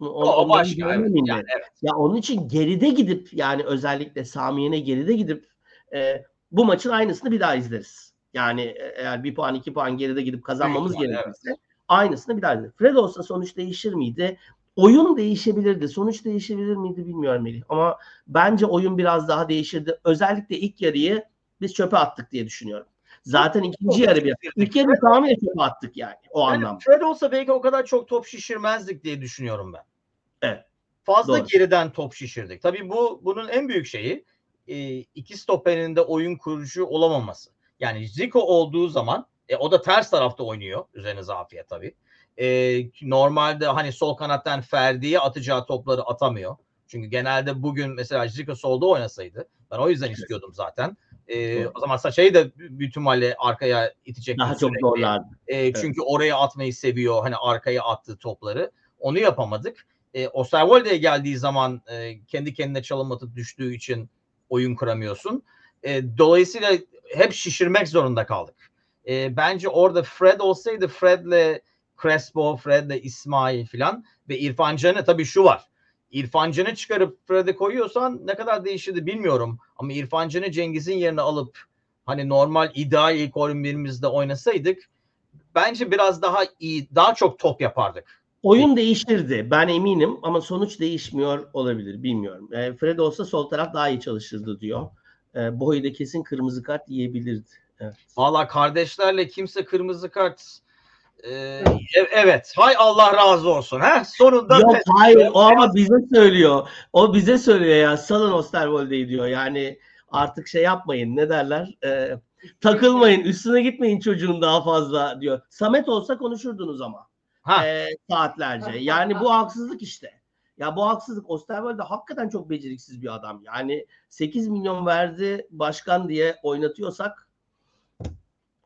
on, O, onların başka. Evet. Yani, evet. Ya onun için geride gidip yani özellikle Samiye'ne geride gidip e, bu maçın aynısını bir daha izleriz. Yani e, eğer bir puan iki puan geride gidip kazanmamız gerekirse aynısını bir daha izleriz. Fred olsa sonuç değişir miydi? Oyun değişebilirdi. Sonuç değişebilir miydi bilmiyorum Melih. Ama bence oyun biraz daha değişirdi. Özellikle ilk yarıyı biz çöpe attık diye düşünüyorum. Zaten ikinci yarı bir. İlk yarıyı tamamen çöpe attık yani o Yani anlamda. Fred olsa belki o kadar çok top şişirmezdik diye düşünüyorum ben. Evet. Fazla Doğru. geriden top şişirdik. Tabii bu bunun en büyük şeyi e, iki stoperin de oyun kurucu olamaması. Yani Zico olduğu zaman e, o da ters tarafta oynuyor. Üzerine zafiyet tabii. E, normalde hani sol kanattan Ferdi'ye atacağı topları atamıyor. Çünkü genelde bugün mesela Zico solda oynasaydı ben o yüzden istiyordum zaten. E, o zaman Saça'yı da büyük ihtimalle arkaya itecek. Daha çok zorlardı. E, çünkü oraya atmayı seviyor. Hani arkaya attığı topları. Onu yapamadık. E, Osterwolde'ye geldiği zaman e, kendi kendine çalım atıp düştüğü için oyun kuramıyorsun. E, dolayısıyla hep şişirmek zorunda kaldık. E, bence orada Fred olsaydı Fred'le Crespo, Fred'le İsmail filan ve İrfan Can'ı tabii şu var. İrfan Can'ı çıkarıp Fred'e koyuyorsan ne kadar değişirdi bilmiyorum. Ama İrfan Can'ı Cengiz'in yerine alıp hani normal ideal ilk 11'imizde oynasaydık bence biraz daha iyi, daha çok top yapardık. Oyun değiştirdi. Ben eminim ama sonuç değişmiyor olabilir. Bilmiyorum. E, Fred olsa sol taraf daha iyi çalışırdı diyor. E, Boy da kesin kırmızı kart yiyebilirdi. Evet. Valla kardeşlerle kimse kırmızı kart e, e- evet. Hay Allah razı olsun. Ha? Sonunda Yok pes- hayır o ama bize söylüyor. O bize söylüyor ya salın Osterwolde'yi diyor. Yani artık şey yapmayın ne derler E, takılmayın üstüne gitmeyin çocuğun daha fazla diyor. Samet olsa konuşurdunuz ama Ha. e, saatlerce. Yani bu haksızlık işte. Ya bu haksızlık. Osterwolde hakikaten çok beceriksiz bir adam. Yani 8 milyon verdi başkan diye oynatıyorsak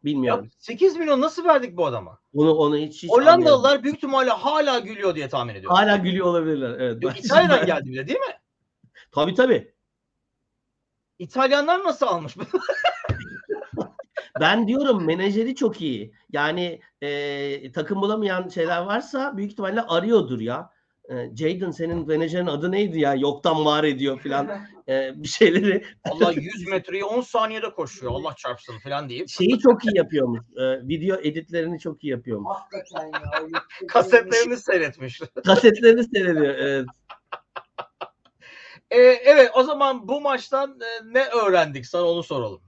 bilmiyorum. 8 milyon nasıl verdik bu adama? Onu onu hiç, hiç anlayamadım. Hollandalılar büyük ihtimalle hala gülüyor diye tahmin ediyorum. hala gülüyor olabilirler. Evet. Yok, İtalya'dan geldi bile değil mi? Tabii tabii. İtalyanlar nasıl almış? Ben diyorum menajeri çok iyi. Yani e, takım bulamayan şeyler varsa büyük ihtimalle arıyordur ya. E, Jadon senin menajerin adı neydi ya? Yoktan var ediyor filan e, bir şeyleri. Allah 100 metreyi 10 saniyede koşuyor. Allah çarpsın falan deyip. Şeyi çok iyi yapıyormuş. E, video editlerini çok iyi yapıyormuş. Hakikaten ya. Kasetlerini seyretmiş. Kasetlerini seyrediyor. Evet. Ee, evet o zaman bu maçtan e, ne öğrendik sana onu soralım.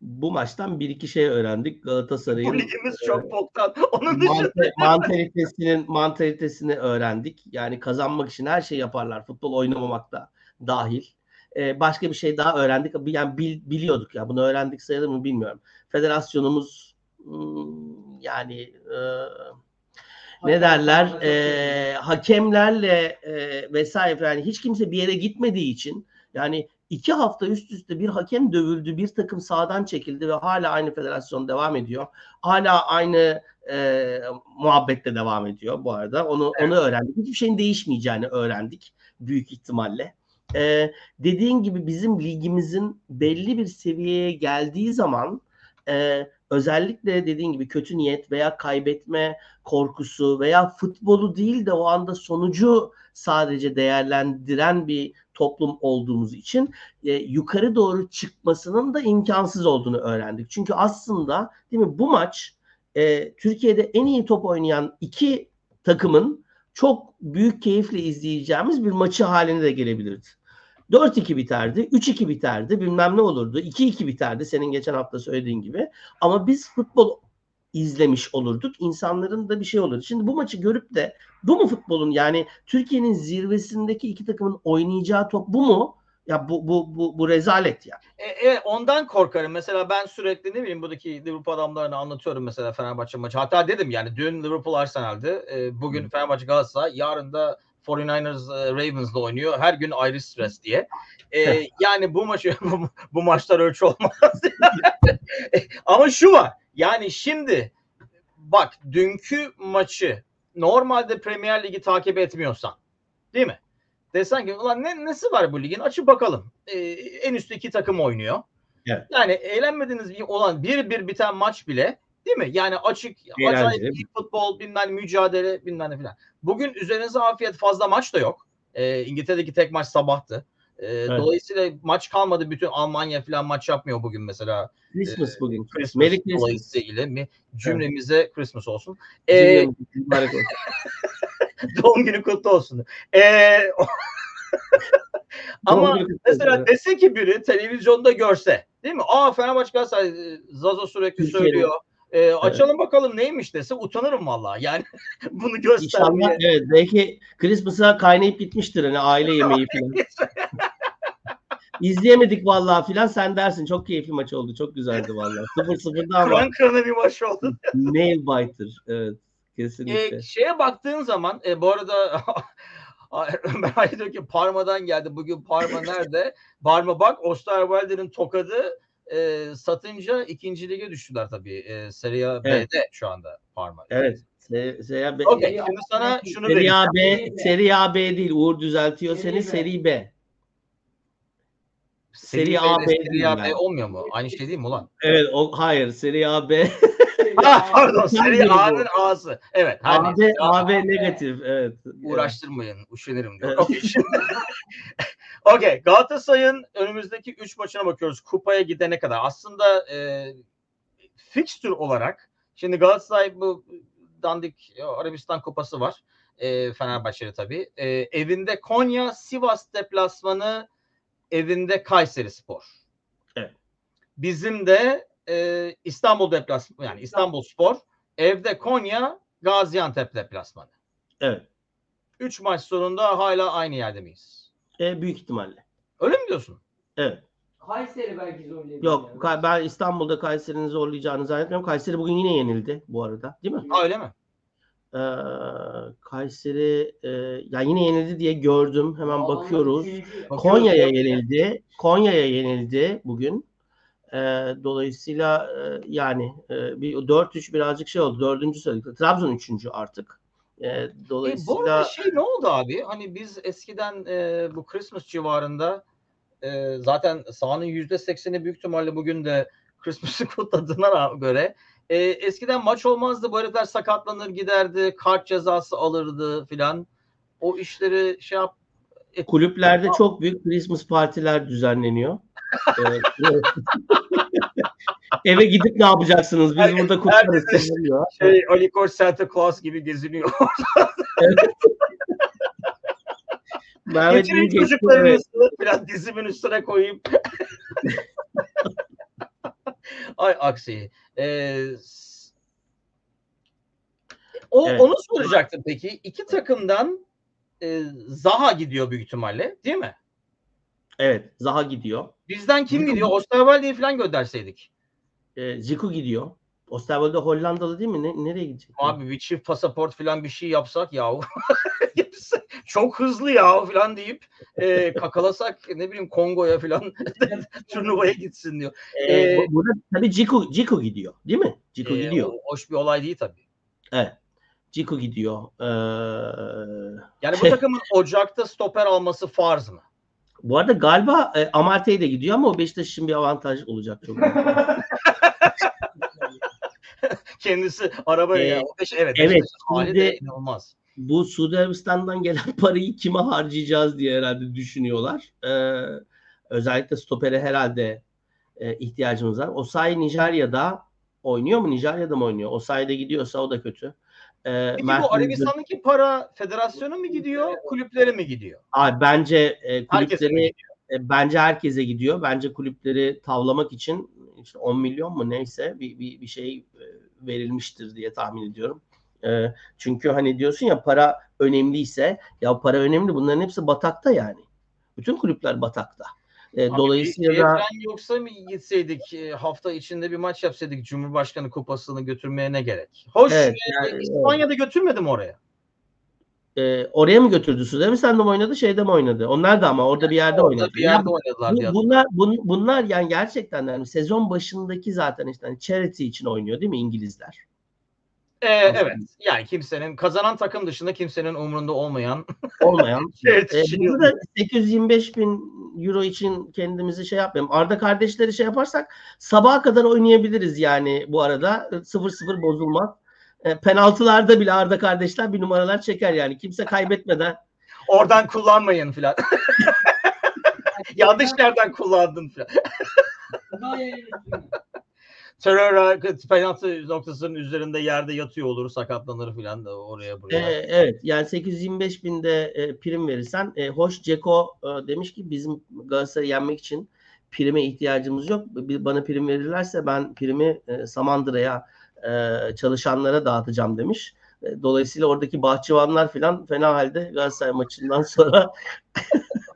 Bu maçtan bir iki şey öğrendik. Bu Galatasaray'ın ligimiz çok boktan. Onun mante- mantalitesinin mantalitesini öğrendik. Yani kazanmak için her şey yaparlar. Futbol oynamamak da dahil. Ee, başka bir şey daha öğrendik. Yani bil- biliyorduk ya. Bunu öğrendik sayılır mı bilmiyorum. Federasyonumuz hmm, yani e, ne derler e, hakemlerle e, vesaire yani hiç kimse bir yere gitmediği için yani iki hafta üst üste bir hakem dövüldü bir takım sağdan çekildi ve hala aynı federasyon devam ediyor. Hala aynı e, muhabbette devam ediyor bu arada. Onu onu öğrendik. Hiçbir şeyin değişmeyeceğini öğrendik büyük ihtimalle. E, dediğin gibi bizim ligimizin belli bir seviyeye geldiği zaman e, özellikle dediğin gibi kötü niyet veya kaybetme korkusu veya futbolu değil de o anda sonucu sadece değerlendiren bir toplum olduğumuz için e, yukarı doğru çıkmasının da imkansız olduğunu öğrendik. Çünkü aslında değil mi bu maç e, Türkiye'de en iyi top oynayan iki takımın çok büyük keyifle izleyeceğimiz bir maçı haline de gelebilirdi. 4-2 biterdi, 3-2 biterdi, bilmem ne olurdu. 2-2 biterdi senin geçen hafta söylediğin gibi. Ama biz futbol izlemiş olurduk. İnsanların da bir şey olurdu. Şimdi bu maçı görüp de bu mu futbolun yani Türkiye'nin zirvesindeki iki takımın oynayacağı top bu mu? Ya bu bu bu bu rezalet ya. E, evet ondan korkarım. Mesela ben sürekli ne bileyim buradaki Liverpool adamlarına anlatıyorum mesela Fenerbahçe maçı. Hatta dedim yani dün Liverpool Arsenal'dı. E, bugün Fenerbahçe Galatasaray. Yarın da 49ers e, Ravens'la oynuyor. Her gün ayrı stres diye. E, yani bu maçı bu, bu maçlar ölçü olmaz. E, Ama şu var. Yani şimdi bak dünkü maçı normalde Premier Ligi takip etmiyorsan değil mi? Desen ki ulan ne, nesi var bu ligin? Açıp bakalım. Ee, en üstte iki takım oynuyor. Evet. Yani eğlenmediğiniz bir olan bir bir biten maç bile değil mi? Yani açık, Eğlenceli. acayip iyi futbol, bilmem mücadele, bilmem ne filan. Bugün üzerinize afiyet fazla maç da yok. Ee, İngiltere'deki tek maç sabahtı. Ee, Dolayısıyla maç kalmadı. Bütün Almanya falan maç yapmıyor bugün mesela. Christmas bugün. Christmas Merry Christmas. dolayısıyla mi? Cümlemize Christmas olsun. Ee, doğum günü kutlu olsun. Ee, ama mesela dese ki biri televizyonda görse değil mi? Aa Fenerbahçe Galatasaray e, Zazo sürekli Türkiye'nin- söylüyor. Ee, açalım bakalım neymiş dese utanırım vallahi. Yani bunu İnşallah göstermeye. evet belki Christmas'a kaynayıp gitmiştir hani aile yemeği falan. İzleyemedik vallahi filan sen dersin çok keyifli maç oldu çok güzeldi vallahi. 0-0'da ama Kıran kırana bir maç oldu. nail biter. Evet kesinlikle. E, şeye baktığın zaman e, bu arada Ömer Ali diyor ki Parma'dan geldi. Bugün Parma nerede? Parma bak Osterwalder'in tokadı e, satınca ikinci lige düştüler tabii. E, Serie A Evet. B'de şu anda Parma. Evet. Se- Serie B, Okey. Şimdi sana şunu Serie vereyim. A B, Serie A B değil. Uğur düzeltiyor seni. Serie B. Seri B. Serie Serie A B, Serie A B olmuyor mu? Aynı şey değil mi ulan? Evet, o hayır. Serie A B. Ha, pardon. Bu. A'nın A'sı. Evet. her A neyse. B, A B negatif. Evet. Uğraştırmayın. Üşenirim diyor. Evet. Okey. Galatasaray'ın önümüzdeki 3 maçına bakıyoruz. Kupaya gidene kadar. Aslında e, fikstür olarak şimdi Galatasaray bu dandik e, Arabistan kupası var. E, Fenerbahçe'de tabii. E, evinde Konya, Sivas deplasmanı, evinde Kayseri Spor. Evet. Bizim de e, İstanbul deplasmanı yani İstanbul Spor, evde Konya, Gaziantep deplasmanı. Evet. 3 maç sonunda hala aynı yerde miyiz? E, büyük ihtimalle. Öyle mi diyorsun? Evet. Kayseri belki zorlayabilir. Yok yani. Ben İstanbul'da Kayseri'nin zorlayacağını zannetmiyorum. Kayseri bugün yine yenildi bu arada. Değil mi? Ha, öyle mi? Ee, Kayseri e, ya yine yenildi diye gördüm. Hemen Adamlar bakıyoruz. Konya'ya yenildi. Konya'ya yenildi bugün. Ee, dolayısıyla e, yani e, bir 4-3 birazcık şey oldu. Dördüncü sırada. Trabzon üçüncü artık. E, E, bu dolayısıyla arada şey ne oldu abi? Hani biz eskiden e, bu Christmas civarında e, zaten sahanın yüzde sekseni büyük ihtimalle bugün de Christmas'ı kutladığına göre e, eskiden maç olmazdı. Bu herifler sakatlanır giderdi. Kart cezası alırdı filan. O işleri şey yap kulüplerde çok büyük Christmas partiler düzenleniyor. E, Eve gidip ne yapacaksınız? Biz burada kutlarız. şey Ali Koç Santa Claus gibi geziniyor. Mehmet Getirin Bilge- çocuklarınızı biraz dizimin üstüne koyayım. Ay aksi. Ee, o, Evet. Onu soracaktım peki. İki takımdan e, Zaha gidiyor büyük ihtimalle değil mi? Evet, Zaha gidiyor. Bizden kim gidiyor? Osterwalde'yi falan gönderseydik. E, Zico gidiyor. Osterwolde Hollandalı değil mi? Ne, nereye gidecek? Abi bir çift pasaport falan bir şey yapsak ya. Hepsi Çok hızlı ya falan deyip e, kakalasak ne bileyim Kongo'ya falan turnuvaya gitsin diyor. E, e, bu- burada tabii Zico, Zico gidiyor. Değil mi? Zico Ee, gidiyor. hoş bir olay değil tabii. Evet. Zico gidiyor. Ee, Yani bu Şey- takımın Ocak'ta stoper alması farz mı? bu arada galiba e, Amartey de gidiyor ama o Beşiktaş için bir avantaj olacak çok. Kendisi arabaya Ee, ya. Evet. evet, hali de inanılmaz. bu Suudi Arabistan'dan gelen parayı kime harcayacağız diye herhalde düşünüyorlar. Ee, özellikle stopere herhalde e, ihtiyacımız var. Osayi Nijerya'da oynuyor mu? Nijerya'da mı oynuyor? Osayi'de gidiyorsa o da kötü. Ee, Peki Mert bu Arabistan'daki para federasyona mı gidiyor, kulüplere mi gidiyor? Abi bence e, kulüpleri e, bence herkese gidiyor. Bence kulüpleri tavlamak için işte 10 milyon mu neyse bir, bir, bir şey e, verilmiştir diye tahmin ediyorum. E, çünkü hani diyorsun ya para önemliyse ya para önemli bunların hepsi batakta yani. Bütün kulüpler batakta. E, Abi dolayısıyla da yoksa mı gitseydik e, hafta içinde bir maç yapsaydık Cumhurbaşkanı kupasını götürmeye ne gerek? Hoş Evet, yani- İspanya'da götürmedim oraya. E, oraya mı götürdü Suudi Arabistan'da mı oynadı şeyde mi oynadı? Onlar da ama orada bir yerde Orada oynadı. bir yerde Ya oynadılar Bu- bunlar bun- bunlar yani gerçekten yani sezon başındaki zaten işte hani charity için oynuyor değil mi İngilizler? Ee, evet. Yani kimsenin kazanan takım dışında kimsenin umurunda olmayan Olmayan. Evet, Ee, şey burada da 825 bin euro için kendimizi şey yapmayalım. Arda kardeşleri şey yaparsak sabaha kadar oynayabiliriz yani bu arada. 0-0 bozulmaz. E, penaltılarda bile Arda kardeşler bir numaralar çeker yani. Kimse kaybetmeden. oradan kullanmayın filan. Yanlış yerden kullandın filan. Teröra penaltı noktasının üzerinde yerde yatıyor olur sakatlanır filan da oraya E, buraya. evet yani 825 binde e, prim verirsen e, hoş Ceko e, demiş ki bizim Galatasaray'ı yenmek için prime ihtiyacımız yok. Bir, bana prim verirlerse ben primi e, Samandıra'ya e, çalışanlara dağıtacağım demiş. E, Dolayısıyla oradaki bahçıvanlar falan fena halde Galatasaray maçından sonra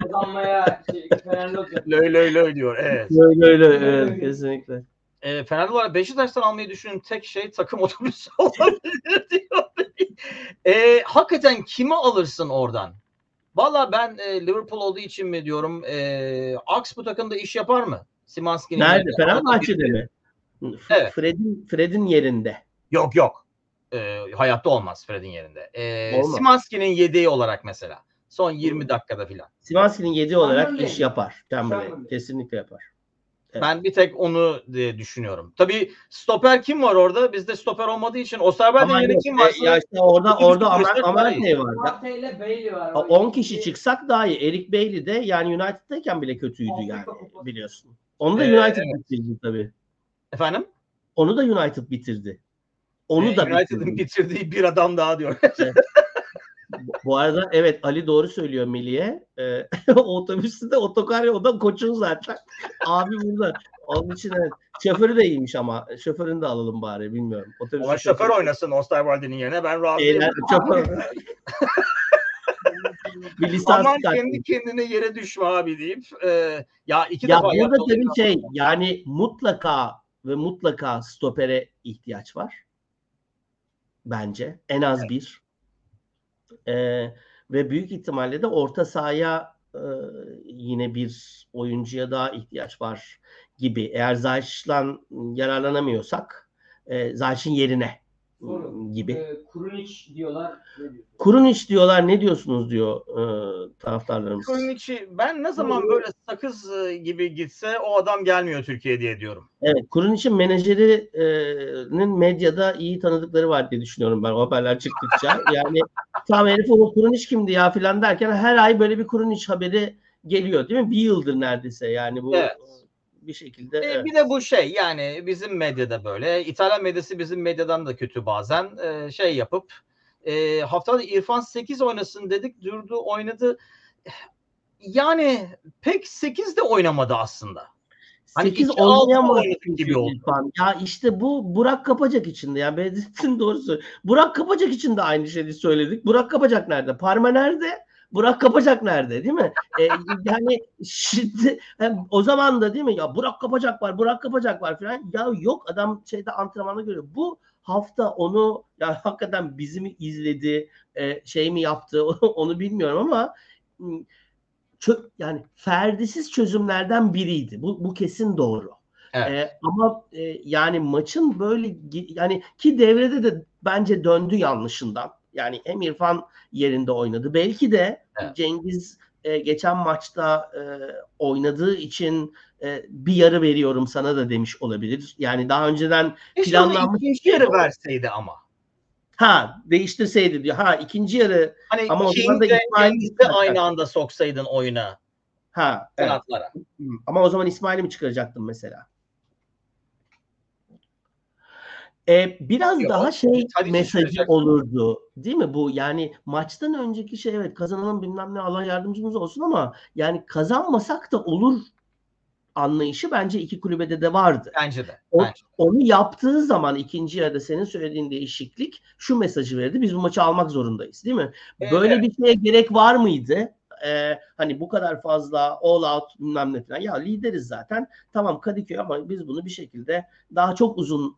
Kazanmaya şey. Löy löy löy diyor. Evet. öyle öyle evet, kesinlikle. E, Fenerli olarak Beşiktaş'tan almayı düşündüğüm tek şey takım otobüsü olabilir diyor. E, hakikaten kimi alırsın oradan? Valla ben e, Liverpool olduğu için mi diyorum e, Aks bu takımda iş yapar mı? Simanski'nin Nerede? Fenerbahçe'de mi? Evet. Fred'in Fred'in yerinde. Yok yok. E, hayatta olmaz Fred'in yerinde. E, Olmaz. Simanski'nin yedeği olarak mesela. Son 20 dakikada filan. Simanski'nin yediği olarak Chamberlain. iş yapar. Chamberlain. Kesinlikle yapar. Evet. Ben bir tek onu diye düşünüyorum. Tabii stoper kim var orada? Bizde stoper olmadığı için Osterwalde'nin Ama yerine kim e, varsa ya işte orada orada Amer. Amertey var. Ya- Marte ile Bailey var. Ya 10 kişi çıksak daha iyi. Eric Bailey de yani United'dayken bile kötüydü yani biliyorsun. Onu da Ee, United evet. tabii. Efendim Onu da United bitirdi. Onu e, da United'ın bitirdi. bitirdiği bir adam daha diyor. Bu- Bu arada evet Ali doğru söylüyor Milli'ye. Ee, otobüsü de otokar o da koçun zaten. Abi burada. Onun için evet. Şoförü de iyiymiş ama. Şoförünü de alalım bari bilmiyorum. Otobüsün Ama şoför oynasın Osterwalde'nin yerine ben razıyım. Eğlen, şoför. bir lisans Aman kart. kendi kendine yere düşme abi deyip e, ya iki Ya defa burada tabii şey yani mutlaka ve mutlaka stopere ihtiyaç var. Bence en az bir. Ee, ve büyük ihtimalle de orta sahaya e, yine bir oyuncuya daha ihtiyaç var gibi. Eğer Zayş'la yararlanamıyorsak e, Zayş'ın yerine Soru. gibi. Ee, Kurunic diyorlar. Kurunic diyorlar ne diyorsunuz diyor e, taraftarlarımız. Kurniç'i ben ne zaman böyle sakız e, gibi gitse o adam gelmiyor Türkiye diye diyorum. Evet, Kurunic'in menajerinin medyada iyi tanıdıkları var diye düşünüyorum ben o haberler çıktıkça. Yani tam herif o Kurunic kimdi ya filan derken her ay böyle bir Kurunic haberi geliyor değil mi? Bir yıldır neredeyse yani bu Evet. Bir şekilde. E, evet. Bir de bu şey yani bizim medyada böyle. İtalyan medyası bizim medyadan da kötü bazen. E, şey yapıp e, haftada İrfan 8 oynasın dedik. Durdu oynadı. Yani pek 8 de oynamadı aslında. Hani 8 iki altı oynayamaz oynadık gibi oldu. İrfan. Ya işte bu Burak Kapacak için de yani Bedrettin doğrusu. Burak Kapacak için de aynı şeyi söyledik. Burak Kapacak nerede? Parma nerede? Burak Kapacak nerede değil mi? Ee, yani şimdi hem o zaman da değil mi ya Burak Kapacak var, Burak Kapacak var falan. Ya yok adam şeyde antrenmanda görüyor. Bu hafta onu ya hakikaten bizi mi izledi, e, şey mi yaptı onu bilmiyorum ama çö- yani ferdisiz çözümlerden biriydi. Bu, bu kesin doğru. Evet. Ee, ama e, yani maçın böyle yani ki devrede de bence döndü yanlışından. Yani hem İrfan yerinde oynadı. Belki de Evet. Cengiz e, geçen maçta e, oynadığı için e, bir yarı veriyorum sana da demiş olabilir. Yani daha önceden onu planlanmış- ikinci yarı verseydi ama. ha değiştirseydi diyor. Ha ikinci yarı Hani Ama o zaman da King'de İsmail Cengiz'i de aynı anda soksaydın oyuna ha evet. kanatlara. Ama o zaman İsmail'i mi çıkaracaktın mesela? Ee, biraz Yok, daha şey mesajı olurdu. Değil mi bu? Yani maçtan önceki şey evet kazanalım bilmem ne Allah yardımcımız olsun ama yani kazanmasak da olur anlayışı bence iki kulübede de vardı. Bence de. O- Bence. Onu yaptığı zaman ikinci yarıda senin söylediğin değişiklik şu mesajı verdi. Biz bu maçı almak zorundayız değil mi? Böyle Evet. bir şeye gerek var mıydı? Ee, hani bu kadar fazla all out bilmem ne falan. Ya lideriz zaten. Tamam Kadıköy ama biz bunu bir şekilde daha çok uzun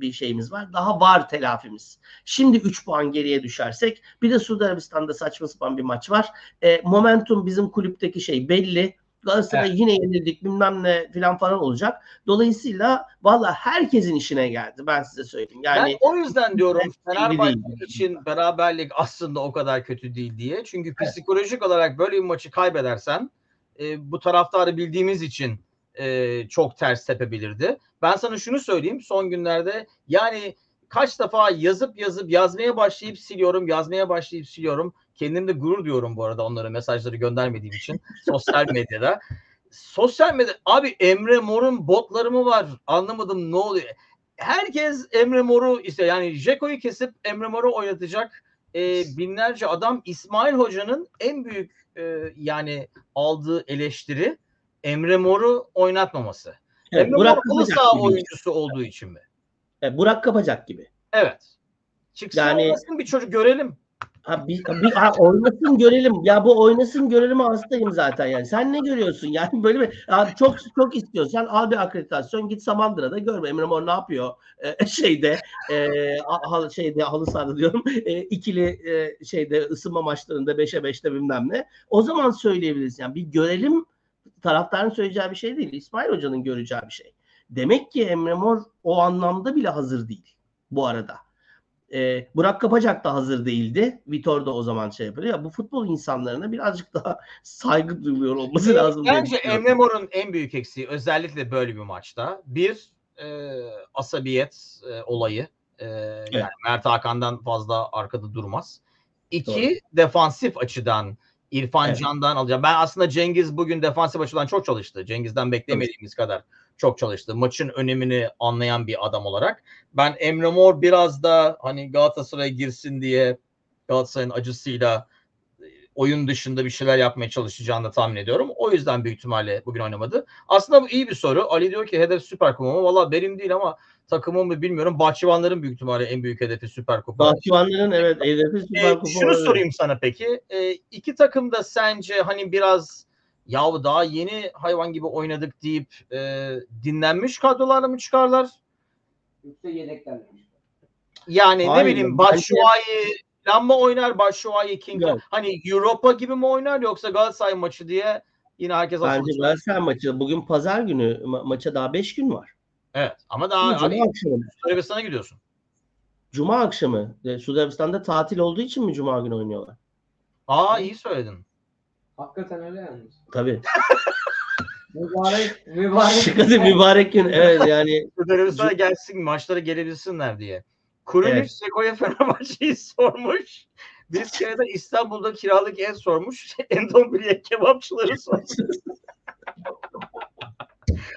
bir şeyimiz var. Daha var telafimiz. Şimdi 3 puan geriye düşersek bir de Suudi Arabistan'da saçma sapan bir maç var. Ee, momentum bizim kulüpteki şey belli. Galatasaray yine yenildik bilmem ne falan falan olacak. Dolayısıyla valla herkesin işine geldi. Ben size söyleyeyim. Yani ben o yüzden diyorum Evet, Fenerbahçe için beraberlik aslında o kadar kötü değil diye. Çünkü psikolojik olarak böyle bir maçı kaybedersen e, bu taraftarı bildiğimiz için e, çok ters tepebilirdi. Ben sana şunu söyleyeyim son günlerde yani kaç defa yazıp yazıp yazmaya başlayıp siliyorum, yazmaya başlayıp siliyorum. Kendimde gurur diyorum bu arada onlara mesajları göndermediğim için sosyal medyada. Sosyal medya abi Emre Mor'un botları mı var? Anlamadım ne oluyor? Herkes Emre Mor'u istiyor. Yani Jeko'yu kesip Emre Mor'u oynatacak e, binlerce adam İsmail Hoca'nın en büyük e, yani aldığı eleştiri Emre Mor'u oynatmaması. Evet, Emre Burak Mor halı Kapacak saha gibi. oyuncusu olduğu için mi? Evet, Burak Kapacak gibi. Evet. Çıksın Yani- oynasın bir çocuk görelim. Ha, bir, bir, ha, oynasın görelim. Ya bu oynasın görelim hastayım zaten yani. Sen ne görüyorsun? Yani böyle bir ya çok çok istiyorsan al bir akreditasyon git Samandıra'da gör. Emre Mor ne yapıyor? Ee, şeyde e, hal, şeyde halı sahada diyorum. E, ikili e, şeyde ısınma maçlarında 5'e 5'te bilmem ne. O zaman söyleyebiliriz. Yani bir görelim taraftarın söyleyeceği bir şey değil. İsmail Hoca'nın göreceği bir şey. Demek ki Emre Mor o anlamda bile hazır değil bu arada. Ee, Burak Kapacak da hazır değildi. Vitor da o zaman şey yapıyor. Ya bu futbol insanlarına birazcık daha saygı duyuluyor olması lazım. diye Bence. Emre Mor'un en büyük eksiği özellikle böyle bir maçta. Bir e, asabiyet e, olayı. E, Yani Mert Hakan'dan fazla arkada durmaz. İki Doğru. defansif açıdan İrfan Evet. Can'dan alacağım. Ben aslında Cengiz bugün defansif açıdan çok çalıştı. Cengiz'den beklemediğimiz kadar çok çalıştı. Maçın önemini anlayan bir adam olarak. Ben Emre Mor biraz da hani Galatasaray'a girsin diye Galatasaray'ın acısıyla oyun dışında bir şeyler yapmaya çalışacağını da tahmin ediyorum. O yüzden büyük ihtimalle bugün oynamadı. Aslında bu iyi bir soru. Ali diyor ki hedef Süper Kupa mı? Valla benim değil ama takımım mı bilmiyorum. Bahçıvanların büyük ihtimalle en büyük hedefi Süper Kupa. Bahçıvanların evet hedefi Süper Kupa. şunu olabilir. sorayım sana peki. Ee, iki takım da sence hani biraz yahu daha yeni hayvan gibi oynadık deyip e, dinlenmiş kadrolarla mı çıkarlar? Yoksa yedeklerle. Yani Hayır, ne bileyim bence- Falan mı oynar? Başşuay'ı King Yok. hani Europa gibi mi oynar yoksa Galatasaray maçı diye yine herkes Bence. Galatasaray maçı bugün pazar günü ma- maça daha 5 gün var. Evet ama daha Cuma hani akşamı. Arabistan'a gidiyorsun. Cuma akşamı. E, Suudi Arabistan'da tatil olduğu için mi Cuma günü oynuyorlar? Aa iyi söyledin. Hakikaten öyle yalnız. Tabii. Mübarek, mübarek. Şıkıdı mübarek gün. Evet yani Suudi Arabistan'a gelsin maçlara gelebilsinler diye. Kuruluş Evet. Sekoya Fenerbahçe'yi sormuş. Biz kereden İstanbul'da kiralık ev sormuş. Endombiriye kebapçıları sormuş.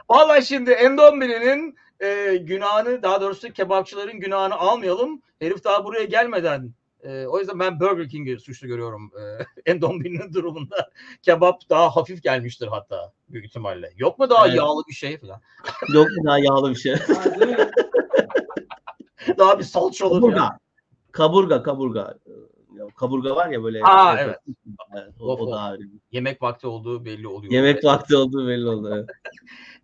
Vallahi şimdi Endombiri'nin e, günahını daha doğrusu kebapçıların günahını almayalım. Herif daha buraya gelmeden e, o yüzden ben Burger King'i suçlu görüyorum. E, Endombiri'nin durumunda kebap daha hafif gelmiştir hatta büyük ihtimalle. Yok mu daha Evet. yağlı bir şey falan? yok mu daha yağlı bir şey? Daha bir salça olur ya. Kaburga. Kaburga, kaburga. Ya, Kaburga var ya böyle. Aa, evet. Evet, o, Of, o daha. Yemek vakti olduğu belli oluyor. Yemek vakti olduğu belli. Evet.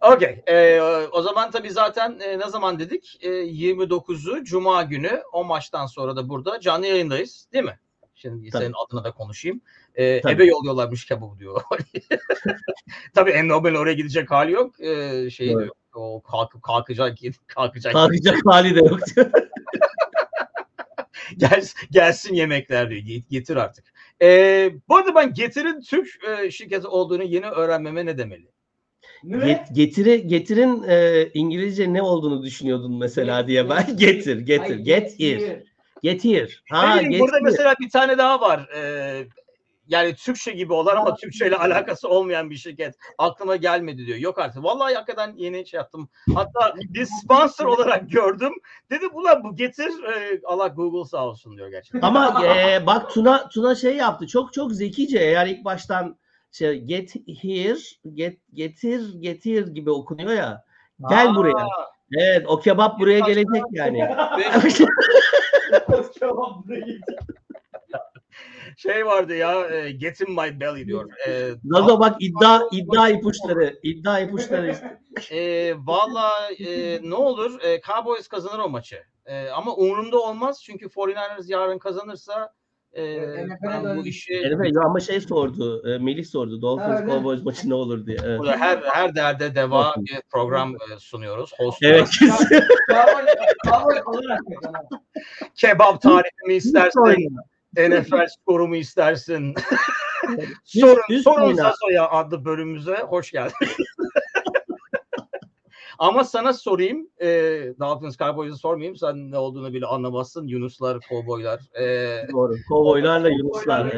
Okey. Ee, o zaman tabii zaten e, ne zaman dedik? E, 29'u Cuma günü o maçtan sonra da burada canlı yayındayız değil mi? Şimdi Tabii. senin adına da konuşayım. E, Tabii. ebe yolluyorlarmış kebabı diyor. tabii Ennobel oraya gidecek hali yok. E, şey Evet. diyor. O kalkıp kalkacak kalkacak. Kalkacak hali de yoktu. Gel, gelsin yemekler diyor. Get- Getir artık. E, bu arada ben Getir'in Türk e, şirketi olduğunu yeni öğrenmeme ne demeli? Ne? Get, getiri, getirin e, İngilizce ne olduğunu düşünüyordun mesela diye ben. Getir, getir, Ay, get here. Get here. Ne Ha, bileyim, get burada here. mesela bir tane daha var. Ee, yani Türkçe gibi olan ama Türkçe ile alakası olmayan bir şirket. Aklıma gelmedi diyor. Yok artık. Vallahi hakikaten yeni şey yaptım. Hatta bir sponsor olarak gördüm. Dedim ulan bu getir. Ee, Allah Google sağ olsun diyor gerçekten. Ama e, bak Tuna Tuna şey yaptı. Çok çok zekice. Eğer ilk baştan şey get here, get getir, getir gibi okunuyor ya. Gel Aa, buraya. Evet, o kebap buraya gelecek yani. Kebap buraya Şey vardı ya e, get in my belly diyor. E, Nazo bak iddia iddia ipuçları, iddia ipuçları. E, Valla e, ne olur e, Cowboys kazanır o maçı. E, ama umurumda olmaz çünkü 49ers yarın kazanırsa e, Evet, ben bu işi Evet, ama şey sordu, e, Melih sordu. Dolphins öyle. Cowboys maçı ne olur diye. Evet. burada her her derde deva bir program e, sunuyoruz. Host Evet. Kebap kebap olarak NFL skoru mu istersin? Sorun üst sorun. Saso'ya adlı bölümümüze hoş geldin. Ama sana sorayım, e, Dolphins Cowboys'u sormayayım. Sen ne olduğunu bile anlamazsın. Yunuslar, Cowboylar. E, Doğru. Kovboylarla Yunuslar.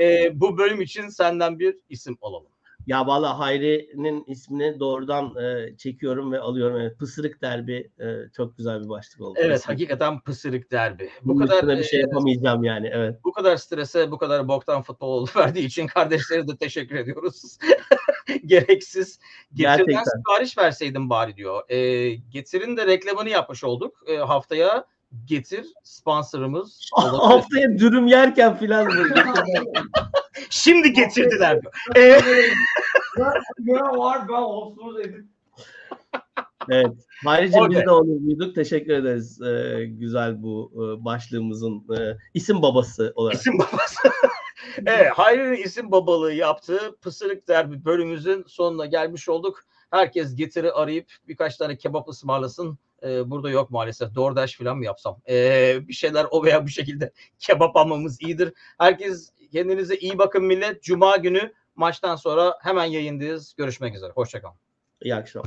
e, bu bölüm için senden bir isim alalım. Ya valla Hayri'nin ismini doğrudan e, çekiyorum ve alıyorum. Evet, Pısırık derbi e, çok güzel bir başlık oldu. Evet, İsim. hakikaten pısırık derbi. Bu Bunun kadar üstüne bir şey e, yapamayacağım yani. Evet. bu kadar strese, bu kadar boktan futbol verdiği için kardeşlere de teşekkür ediyoruz. Gereksiz. Getirden Gerçekten. sipariş verseydin bari diyor. E, Getir'in de reklamını yapmış olduk. E, haftaya Getir sponsorumuz. Haftaya dürüm yerken filan. Şimdi getirdiler diyor. E, Ne var ben olsuz edip evet. Hayri'cim Okey. biz de onu duyduk. Teşekkür ederiz. e, güzel bu e, başlığımızın e, isim babası olarak. isim babası. evet, Hayri'nin isim babalığı yaptığı Pısırık Derbi bölümümüzün sonuna gelmiş olduk. Herkes Getir'i arayıp birkaç tane kebap ısmarlasın. Ee, burada yok maalesef. DoorDash falan mı yapsam? Ee, bir şeyler o veya bu şekilde kebap almamız iyidir. Herkes kendinize iyi bakın millet. Cuma günü maçtan sonra hemen yayındayız. Görüşmek üzere. Hoşçakalın. İyi akşamlar.